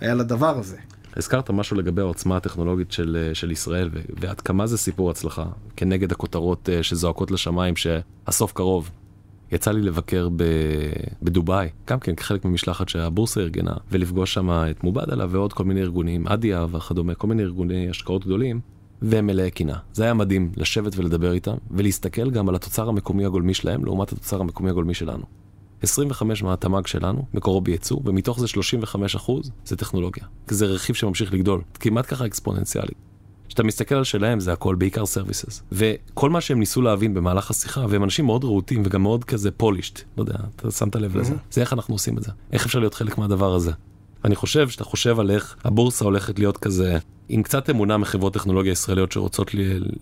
היה לדבר הזה. הזכרת משהו לגבי העוצמה הטכנולוגית של, של ישראל, ועד כמה זה סיפור הצלחה, כנגד הכותרות אה, שזועקות לשמיים שהסוף קרוב. יצא לי לבקר ב... בדובאי, גם כן כחלק ממשלחת שהבורסה ארגנה, ולפגוש שם את מובדלה ועוד כל מיני ארגונים, אדיה וכדומה, כל מיני ארגוני השקעות גדולים, והם מלאי קינה. זה היה מדהים לשבת ולדבר איתם, ולהסתכל גם על התוצר המקומי הגולמי שלהם לעומת התוצר המקומי הגולמי שלנו. 25 מהתמ"ג שלנו, מקורו בייצוא, ומתוך זה 35 אחוז זה טכנולוגיה. כי זה רכיב שממשיך לגדול, כמעט ככה אקספוננציאלי. כשאתה מסתכל על שלהם זה הכל בעיקר services. וכל מה שהם ניסו להבין במהלך השיחה, והם אנשים מאוד רהוטים וגם מאוד כזה polished, לא יודע, אתה שמת לב לזה, זה איך אנחנו עושים את זה. איך אפשר להיות חלק מהדבר הזה. אני חושב שאתה חושב על איך הבורסה הולכת להיות כזה עם קצת אמונה מחברות טכנולוגיה ישראליות שרוצות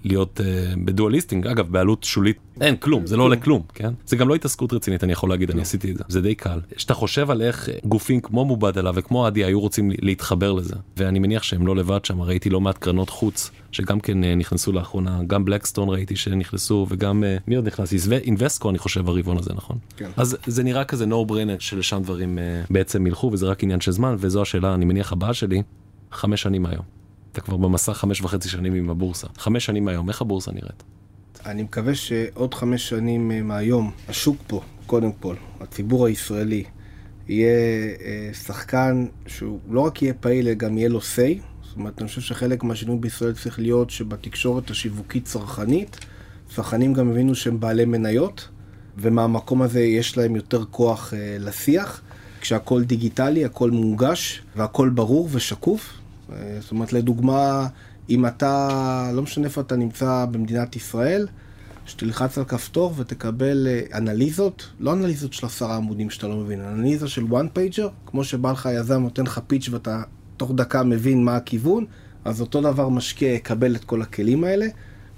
להיות אה, ב dual listing, אגב בעלות שולית אין כלום זה לא עולה כלום כן? זה גם לא התעסקות רצינית אני יכול להגיד אני עשיתי את זה. זה די קל. שאתה חושב על איך גופים כמו מובאדלה וכמו עדי היו רוצים להתחבר לזה ואני מניח שהם לא לבד שם ראיתי לא מעט קרנות חוץ שגם כן אה, נכנסו לאחרונה גם בלקסטון ראיתי שנכנסו וגם אה, מי עוד נכנס אינבסקו אני חושב הרבעון הזה נכון כן. אז זה נראה כזה no brainer שלשם דברים אה, בעצם ילכו וזה רק עניין של זמן וזו השאלה אני מניח הבאה שלי חמש שנים היום. אתה כבר במסע חמש וחצי שנים עם הבורסה. חמש שנים מהיום, איך הבורסה נראית? אני מקווה שעוד חמש שנים אה, מהיום, השוק פה, קודם כל, הציבור הישראלי, יהיה אה, שחקן שהוא לא רק יהיה פעיל, אלא גם יהיה לו say. אומרת, אני חושב שחלק מהשינוי בישראל צריך להיות שבתקשורת השיווקית צרכנית, צרכנים גם הבינו שהם בעלי מניות, ומהמקום הזה יש להם יותר כוח אה, לשיח. כשהכול דיגיטלי, הכל מונגש, והכל ברור ושקוף. אה, זאת אומרת, לדוגמה, אם אתה, לא משנה איפה אתה נמצא במדינת ישראל, שתלחץ על כפתור ותקבל אה, אנליזות, לא אנליזות של עשרה עמודים שאתה לא מבין, אנליזה של one pager, כמו שבא לך יזם נותן לך פיץ' ואתה תוך דקה מבין מה הכיוון, אז אותו דבר משקיע יקבל את כל הכלים האלה.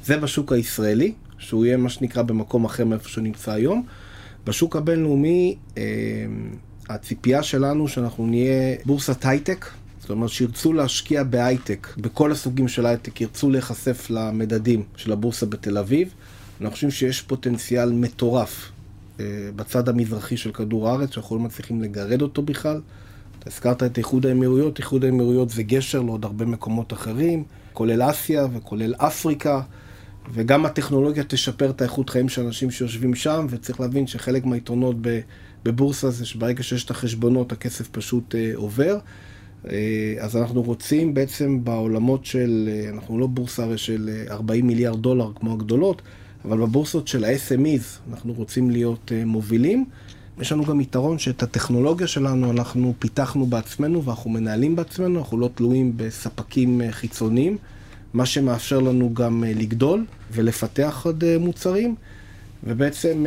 זה בשוק הישראלי, שהוא יהיה מה שנקרא במקום אחר מאיפה שהוא נמצא היום. בשוק הבינלאומי, אה, הציפייה שלנו שאנחנו נהיה בורסת הייטק, זאת אומרת שירצו להשקיע בהייטק, בכל הסוגים של הייטק, ירצו להיחשף למדדים של הבורסה בתל אביב. אנחנו חושבים שיש פוטנציאל מטורף אה, בצד המזרחי של כדור הארץ, שאנחנו לא מצליחים לגרד אותו בכלל. אתה הזכרת את איחוד האמירויות, איחוד האמירויות זה גשר לעוד הרבה מקומות אחרים, כולל אסיה וכולל אפריקה, וגם הטכנולוגיה תשפר את האיכות חיים של אנשים שיושבים שם, וצריך להבין שחלק מהיתרונות בבורסה זה שברגע שיש את החשבונות הכסף פשוט אה, עובר. אה, אז אנחנו רוצים בעצם בעולמות של, אה, אנחנו לא בורסה הרי של 40 אה, מיליארד דולר כמו הגדולות, אבל בבורסות של ה-SMEs אנחנו רוצים להיות מובילים. יש לנו גם יתרון שאת הטכנולוגיה שלנו אנחנו פיתחנו בעצמנו ואנחנו מנהלים בעצמנו, אנחנו לא תלויים בספקים חיצוניים, מה שמאפשר לנו גם לגדול ולפתח עוד מוצרים, ובעצם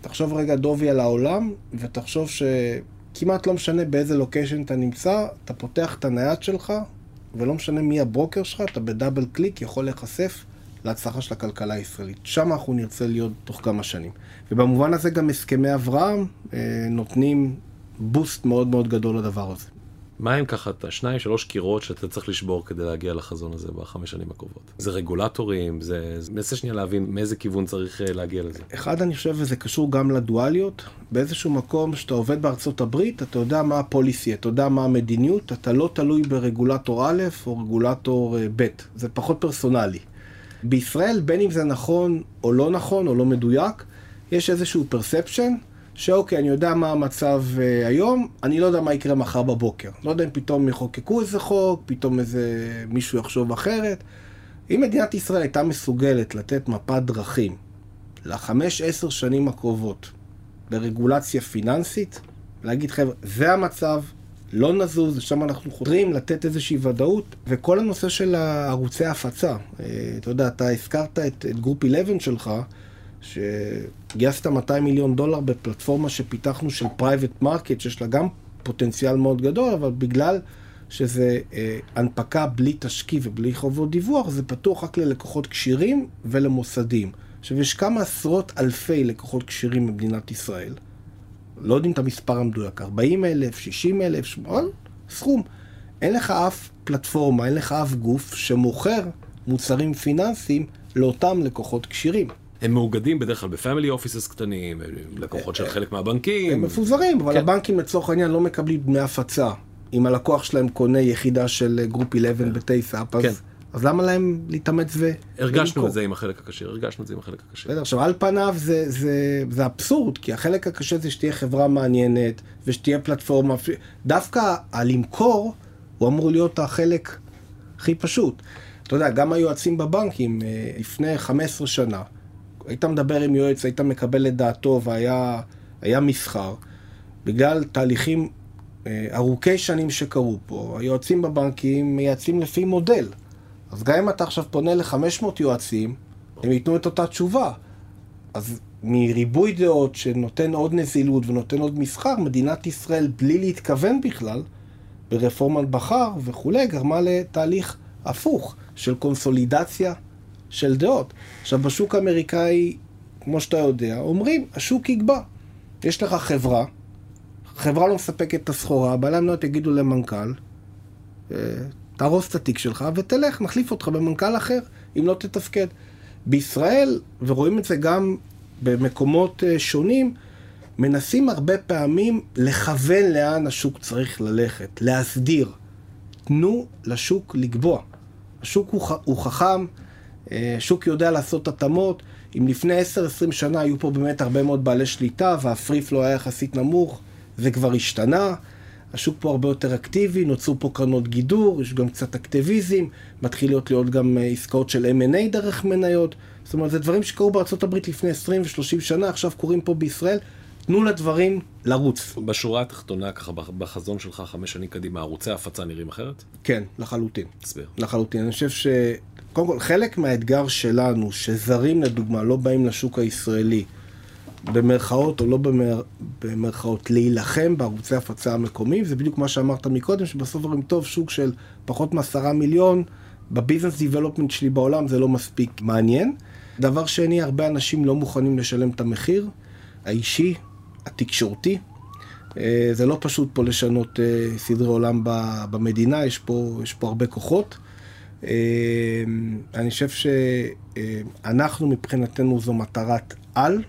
תחשוב רגע דובי על העולם, ותחשוב שכמעט לא משנה באיזה location אתה נמצא, אתה פותח את הנייד שלך, ולא משנה מי הברוקר שלך, אתה ב double click יכול להיחשף להצלחה של הכלכלה הישראלית. שם אנחנו נרצה להיות תוך כמה שנים. ובמובן הזה גם הסכמי אברהם אה, נותנים boost מאוד מאוד גדול לדבר הזה. מה הם ככה את השניים שלוש קירות שאתה צריך לשבור כדי להגיע לחזון הזה בחמש שנים הקרובות? זה רגולטורים, זה... מנסה שנייה להבין מאיזה כיוון צריך אה, להגיע לזה. אחד, אני חושב, וזה קשור גם לדואליות, באיזשהו מקום שאתה עובד בארצות הברית, אתה יודע מה הפוליסי, אתה יודע מה המדיניות, אתה לא תלוי ברגולטור א' או רגולטור אה, ב', זה פחות פרסונלי. בישראל, בין אם זה נכון או לא נכון או לא מדויק, יש איזשהו פרספשן. שאוקיי, אני יודע מה המצב אה, היום, אני לא יודע מה יקרה מחר בבוקר. לא יודע אם פתאום יחוקקו איזה חוק, פתאום איזה מישהו יחשוב אחרת. אם מדינת ישראל הייתה מסוגלת לתת מפת דרכים לחמש, עשר שנים הקרובות ברגולציה פיננסית, להגיד חבר'ה, זה המצב, לא נזוז, שם אנחנו חותרים לתת איזושהי ודאות, וכל הנושא של ערוצי ההפצה, אה, אתה יודע, אתה הזכרת את, את Group 11 שלך, שגייסת 200 מיליון דולר בפלטפורמה שפיתחנו של private market, שיש לה גם פוטנציאל מאוד גדול, אבל בגלל שזה אה, הנפקה בלי תשקיף ובלי חובות דיווח, זה פתוח רק ללקוחות כשירים ולמוסדים. עכשיו, יש כמה עשרות אלפי לקוחות כשירים במדינת ישראל. לא יודעים את המספר המדויק, 40 אלף, 60 אלף, סכום. אין לך אף פלטפורמה, אין לך אף גוף שמוכר מוצרים פיננסיים לאותם לקוחות כשירים. הם מאוגדים בדרך כלל ב family offices קטנים, לקוחות של חלק מהבנקים. הם מפוזרים, אבל כן. הבנקים לצורך העניין לא מקבלים דמי הפצה. אם הלקוח שלהם קונה יחידה של Group 11 ב TASE UP, אז... כן. אז למה להם להתאמץ ו... הרגשנו את זה עם החלק הקשה, הרגשנו את זה עם החלק הקשה. בסדר, עכשיו על פניו זה, זה, זה אבסורד, כי החלק הקשה זה שתהיה חברה מעניינת, ושתהיה פלטפורמה, דווקא הלמכור, הוא אמור להיות החלק הכי פשוט. אתה יודע, גם היועצים בבנקים אה, לפני 15 שנה, היית מדבר עם יועץ, היית מקבל את דעתו והיה מסחר, בגלל תהליכים אה, ארוכי שנים שקרו פה, היועצים בבנקים מייעצים לפי מודל. אז גם אם אתה עכשיו פונה ל-500 יועצים, הם ייתנו את אותה תשובה. אז מריבוי דעות שנותן עוד נזילות ונותן עוד מסחר, מדינת ישראל, בלי להתכוון בכלל, ברפורמת בכר וכולי, גרמה לתהליך הפוך של קונסולידציה של דעות. עכשיו, בשוק האמריקאי, כמו שאתה יודע, אומרים, השוק יקבע. יש לך חברה, חברה לא מספקת את הסחורה, בעלי המניות יגידו למנכ"ל, אה, תהרוס את התיק שלך ותלך, נחליף אותך במנכ"ל אחר, אם לא תתפקד. בישראל, ורואים את זה גם במקומות אה, שונים, מנסים הרבה פעמים לכוון לאן השוק צריך ללכת, להסדיר. תנו לשוק לקבוע. השוק הוא, הוא חכם, אה, שוק יודע לעשות התאמות. אם לפני 10-20 שנה היו פה באמת הרבה מאוד בעלי שליטה והפרי פלו היה יחסית נמוך, זה כבר השתנה. השוק פה הרבה יותר אקטיבי, נוצרו פה קרנות גידור, יש גם קצת אקטיביזם, מתחיל להיות להיות גם אה, עסקאות של M&A דרך מניות. זאת אומרת, זה דברים שקרו בארה"ב לפני 20 ו-30 שנה, עכשיו קורים פה בישראל. תנו לדברים לרוץ. בשורה התחתונה, ככה בחזון שלך חמש שנים קדימה, ערוצי ההפצה נראים אחרת? כן, לחלוטין. תסביר. לחלוטין. אני חושב ש... קודם כל, חלק מהאתגר שלנו, שזרים לדוגמה לא באים לשוק הישראלי, במרכאות או לא במר... במרכאות, להילחם בערוצי הפצה המקומיים, זה בדיוק מה שאמרת מקודם, שבסוף אומרים, טוב, שוק של פחות מעשרה מיליון, בביזנס דיבלופמנט שלי בעולם זה לא מספיק מעניין. דבר שני, הרבה אנשים לא מוכנים לשלם את המחיר האישי, התקשורתי. אה, זה לא פשוט פה לשנות אה, סדרי עולם במדינה, יש פה, יש פה הרבה כוחות. אה, אני חושב שאנחנו מבחינתנו זו מטרת על.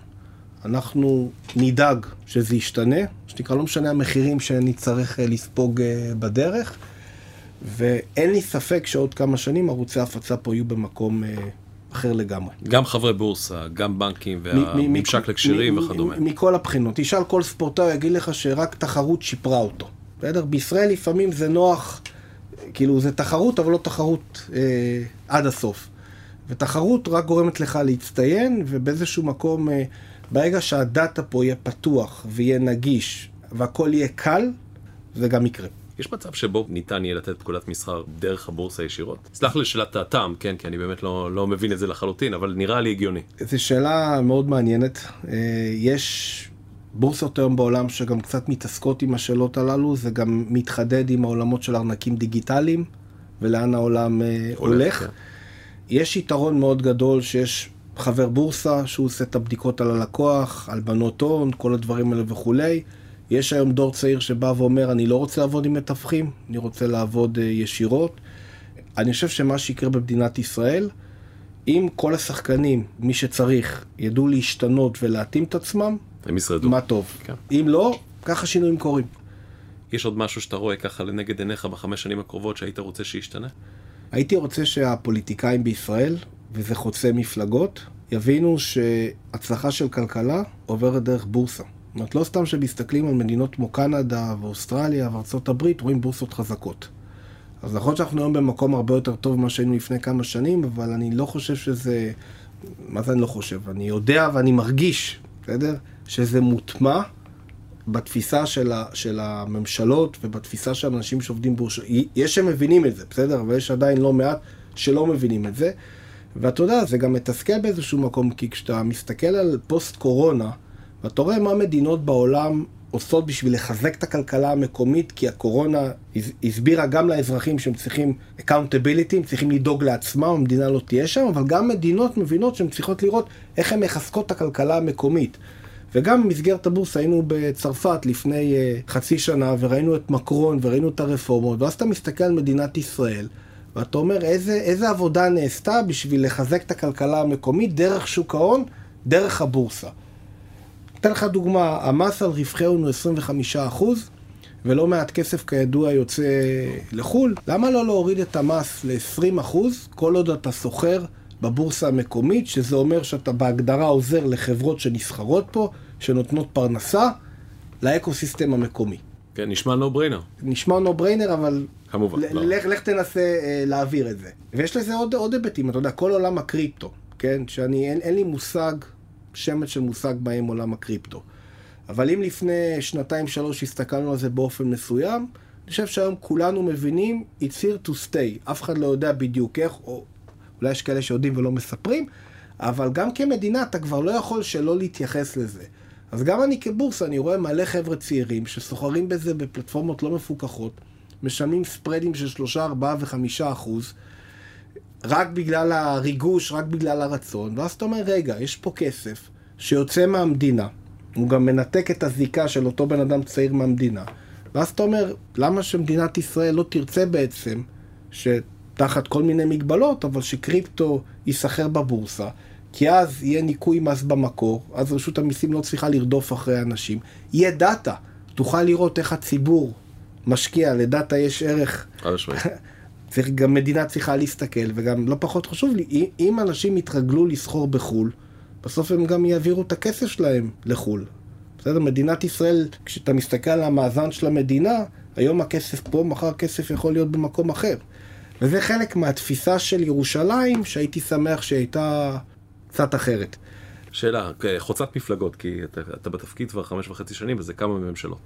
אנחנו נדאג שזה ישתנה, שנקרא לא משנה המחירים שאני צריך לספוג בדרך, ואין לי ספק שעוד כמה שנים ערוצי ההפצה פה יהיו במקום אחר לגמרי. גם חברי בורסה, גם בנקים והממשק לקשרים וכדומה. מכל הבחינות. תשאל כל ספורטאי, יגיד לך שרק תחרות שיפרה אותו. בסדר? בישראל לפעמים זה נוח, כאילו זה תחרות, אבל לא תחרות אה, עד הסוף. ותחרות רק גורמת לך להצטיין, ובאיזשהו מקום, אה, ברגע שהדאטה פה יהיה פתוח ויהיה נגיש, והכל יהיה קל, זה גם יקרה. יש מצב שבו ניתן יהיה לתת פקודת מסחר דרך הבורסה ישירות? סלח לי לשאלת הטעם, כן, כי אני באמת לא, לא מבין את זה לחלוטין, אבל נראה לי הגיוני. זו שאלה מאוד מעניינת. אה, יש בורסות היום בעולם שגם קצת מתעסקות עם השאלות הללו, זה גם מתחדד עם העולמות של ארנקים דיגיטליים, ולאן העולם אה, הולך. הולך. כן. יש יתרון מאוד גדול שיש חבר בורסה שהוא עושה את הבדיקות על הלקוח, על בנות הון, כל הדברים האלה וכולי. יש היום דור צעיר שבא ואומר, אני לא רוצה לעבוד עם מתווכים, אני רוצה לעבוד uh, ישירות. אני חושב שמה שיקרה במדינת ישראל, אם כל השחקנים, מי שצריך, ידעו להשתנות ולהתאים את עצמם, הם ישרדו. מה טוב. כן. אם לא, ככה שינויים קורים. יש עוד משהו שאתה רואה ככה לנגד עיניך בחמש שנים הקרובות שהיית רוצה שישתנה? הייתי רוצה שהפוליטיקאים בישראל, וזה חוצה מפלגות, יבינו שהצלחה של כלכלה עוברת דרך בורסה. זאת אומרת, לא סתם שמסתכלים על מדינות כמו קנדה ואוסטרליה וארצות הברית, רואים בורסות חזקות. אז נכון שאנחנו היום במקום הרבה יותר טוב ממה שהיינו לפני כמה שנים, אבל אני לא חושב שזה... מה זה אני לא חושב? אני יודע ואני מרגיש, בסדר? שזה מוטמע בתפיסה של, ה, של הממשלות ובתפיסה של אנשים שעובדים בורשה. יש שמבינים את זה, בסדר? אבל יש עדיין לא מעט שלא מבינים את זה. ואתה יודע, זה גם מתסכל באיזשהו מקום, כי כשאתה מסתכל על פוסט קורונה, ואתה רואה מה מדינות בעולם עושות בשביל לחזק את הכלכלה המקומית, כי הקורונה הסבירה גם לאזרחים שהם צריכים accountability, הם צריכים לדאוג לעצמם, המדינה לא תהיה שם, אבל גם מדינות מבינות שהן צריכות לראות איך הן מחזקות את הכלכלה המקומית. וגם במסגרת הבורסה היינו בצרפת לפני uh, חצי שנה, וראינו את מקרון, וראינו את הרפורמות, ואז אתה מסתכל על מדינת ישראל, ואתה אומר איזה, איזה עבודה נעשתה בשביל לחזק את הכלכלה המקומית דרך שוק ההון, דרך הבורסה. אתן לך דוגמה, המס על רווחי הון הוא 25%, ולא מעט כסף כידוע יוצא לחו"ל. למה לא להוריד את המס ל-20% כל עוד אתה סוחר בבורסה המקומית, שזה אומר שאתה בהגדרה עוזר לחברות שנסחרות פה, שנותנות פרנסה לאקוסיסטם המקומי. כן, נשמע no brainer. נשמע no brainer, אבל... כמובן. לא. לך, לך תנסה אה, להעביר את זה. ויש לזה עוד, עוד היבטים, אתה יודע, כל עולם הקריפטו, כן? שאני, אין, אין לי מושג, שמץ של מושג בהם עולם הקריפטו. אבל אם לפני שנתיים-שלוש הסתכלנו על זה באופן מסוים, אני חושב שהיום כולנו מבינים, it's here to stay. אף אחד לא יודע בדיוק איך, או אולי יש כאלה שיודעים ולא מספרים, אבל גם כמדינה אתה כבר לא יכול שלא להתייחס לזה. אז גם אני כבורסה, אני רואה מלא חבר'ה צעירים שסוחרים בזה בפלטפורמות לא מפוקחות, משלמים ספרדים של 3, 4 ו-5 אחוז, רק בגלל הריגוש, רק בגלל הרצון, ואז אתה אומר, רגע, יש פה כסף שיוצא מהמדינה, הוא גם מנתק את הזיקה של אותו בן אדם צעיר מהמדינה, ואז אתה אומר, למה שמדינת ישראל לא תרצה בעצם שתחת כל מיני מגבלות, אבל שקריפטו ייסחר בבורסה, כי אז יהיה ניכוי מס במקור, אז רשות המיסים לא צריכה לרדוף אחרי אנשים. יהיה דאטה, תוכל לראות איך הציבור משקיע, לדאטה יש ערך. צריך, גם מדינה צריכה להסתכל, וגם לא פחות חשוב לי, אם אנשים יתרגלו לסחור בחו"ל, בסוף הם גם יעבירו את הכסף שלהם לחו"ל. בסדר? מדינת ישראל, כשאתה מסתכל על המאזן של המדינה, היום הכסף פה, מחר הכסף יכול להיות במקום אחר. וזה חלק מהתפיסה של ירושלים, שהייתי שמח שהייתה קצת אחרת. שאלה, חוצת מפלגות, כי אתה, אתה בתפקיד כבר חמש וחצי שנים וזה כמה ממשלות.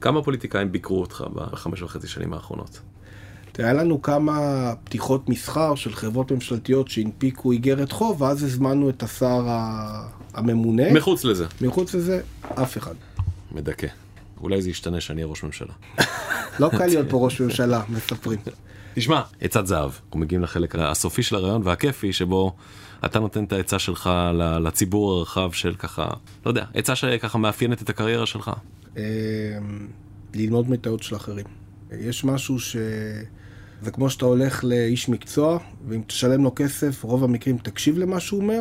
כמה פוליטיקאים ביקרו אותך בחמש וחצי שנים האחרונות? היה לנו כמה פתיחות מסחר של חברות ממשלתיות שהנפיקו איגרת חוב, ואז הזמנו את השר הממונה. מחוץ לזה. מחוץ לזה, אף אחד. מדכא. אולי זה ישתנה שאני אהיה ראש ממשלה. לא קל להיות פה ראש ממשלה, מספרים. תשמע, עצת זהב. אנחנו מגיעים לחלק הסופי של הרעיון והכיפי, שבו אתה נותן את העצה שלך לציבור הרחב של ככה, לא יודע, עצה שככה מאפיינת את הקריירה שלך. אמ, ללמוד מטעות של אחרים. יש משהו ש... זה כמו שאתה הולך לאיש מקצוע, ואם תשלם לו כסף, רוב המקרים תקשיב למה שהוא אומר,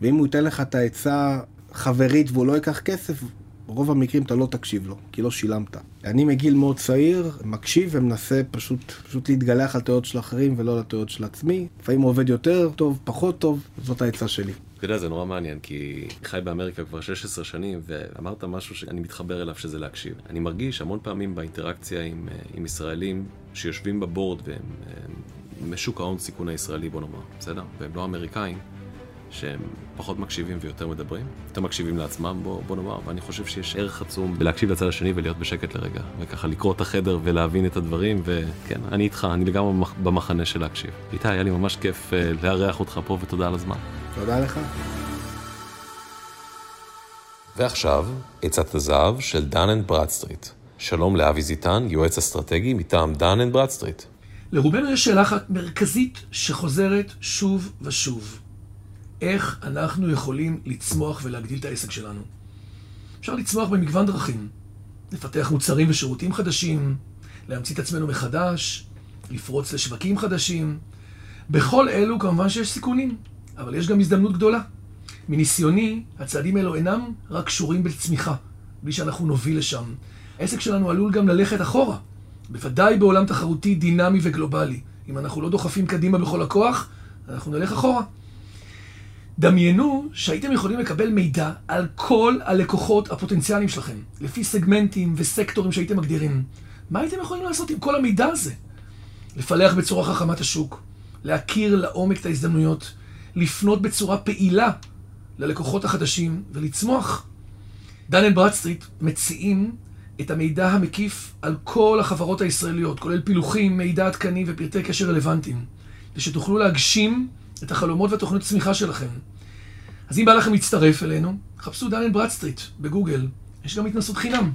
ואם הוא ייתן לך את העצה חברית והוא לא ייקח כסף, ברוב המקרים אתה לא תקשיב לו, כי לא שילמת. אני מגיל מאוד צעיר, מקשיב ומנסה פשוט, פשוט להתגלח על טעויות של אחרים ולא על הטעויות של עצמי. לפעמים הוא עובד יותר טוב, פחות טוב, זאת העצה שלי. אתה יודע, זה נורא מעניין, כי חי באמריקה כבר 16 שנים, ואמרת משהו שאני מתחבר אליו, שזה להקשיב. אני מרגיש המון פעמים באינטראקציה עם, אה, עם ישראלים שיושבים בבורד והם משוק ההון סיכון הישראלי, בוא נאמר, בסדר? והם לא אמריקאים. שהם פחות מקשיבים ויותר מדברים, יותר מקשיבים לעצמם, בוא, בוא נאמר, ואני חושב שיש ערך עצום בלהקשיב לצד השני ולהיות בשקט לרגע, וככה לקרוא את החדר ולהבין את הדברים, וכן, אני איתך, אני לגמרי במחנה של להקשיב. איתי, היה לי ממש כיף אה, לארח אותך פה, ותודה על הזמן. תודה לך. ועכשיו, עצת הזהב של Dun and Bradstreet. שלום לאבי זיטן, יועץ אסטרטגי מטעם Dun and Bradstreet. לרובנו יש שאלה אחת מרכזית שחוזרת שוב ושוב. איך אנחנו יכולים לצמוח ולהגדיל את העסק שלנו? אפשר לצמוח במגוון דרכים. לפתח מוצרים ושירותים חדשים, להמציא את עצמנו מחדש, לפרוץ לשווקים חדשים. בכל אלו כמובן שיש סיכונים, אבל יש גם הזדמנות גדולה. מניסיוני, הצעדים האלו אינם רק קשורים בצמיחה, בלי שאנחנו נוביל לשם. העסק שלנו עלול גם ללכת אחורה, בוודאי בעולם תחרותי דינמי וגלובלי. אם אנחנו לא דוחפים קדימה בכל הכוח, אנחנו נלך אחורה. דמיינו שהייתם יכולים לקבל מידע על כל הלקוחות הפוטנציאליים שלכם, לפי סגמנטים וסקטורים שהייתם מגדירים. מה הייתם יכולים לעשות עם כל המידע הזה? לפלח בצורה חכמה את השוק, להכיר לעומק את ההזדמנויות, לפנות בצורה פעילה ללקוחות החדשים ולצמוח. and Bradstreet מציעים את המידע המקיף על כל החברות הישראליות, כולל פילוחים, מידע עדכני ופרטי קשר רלוונטיים, ושתוכלו להגשים את החלומות והתוכניות הצמיחה שלכם. אז אם בא לכם להצטרף אלינו, חפשו and Bradstreet בגוגל, יש גם התנסות חינם.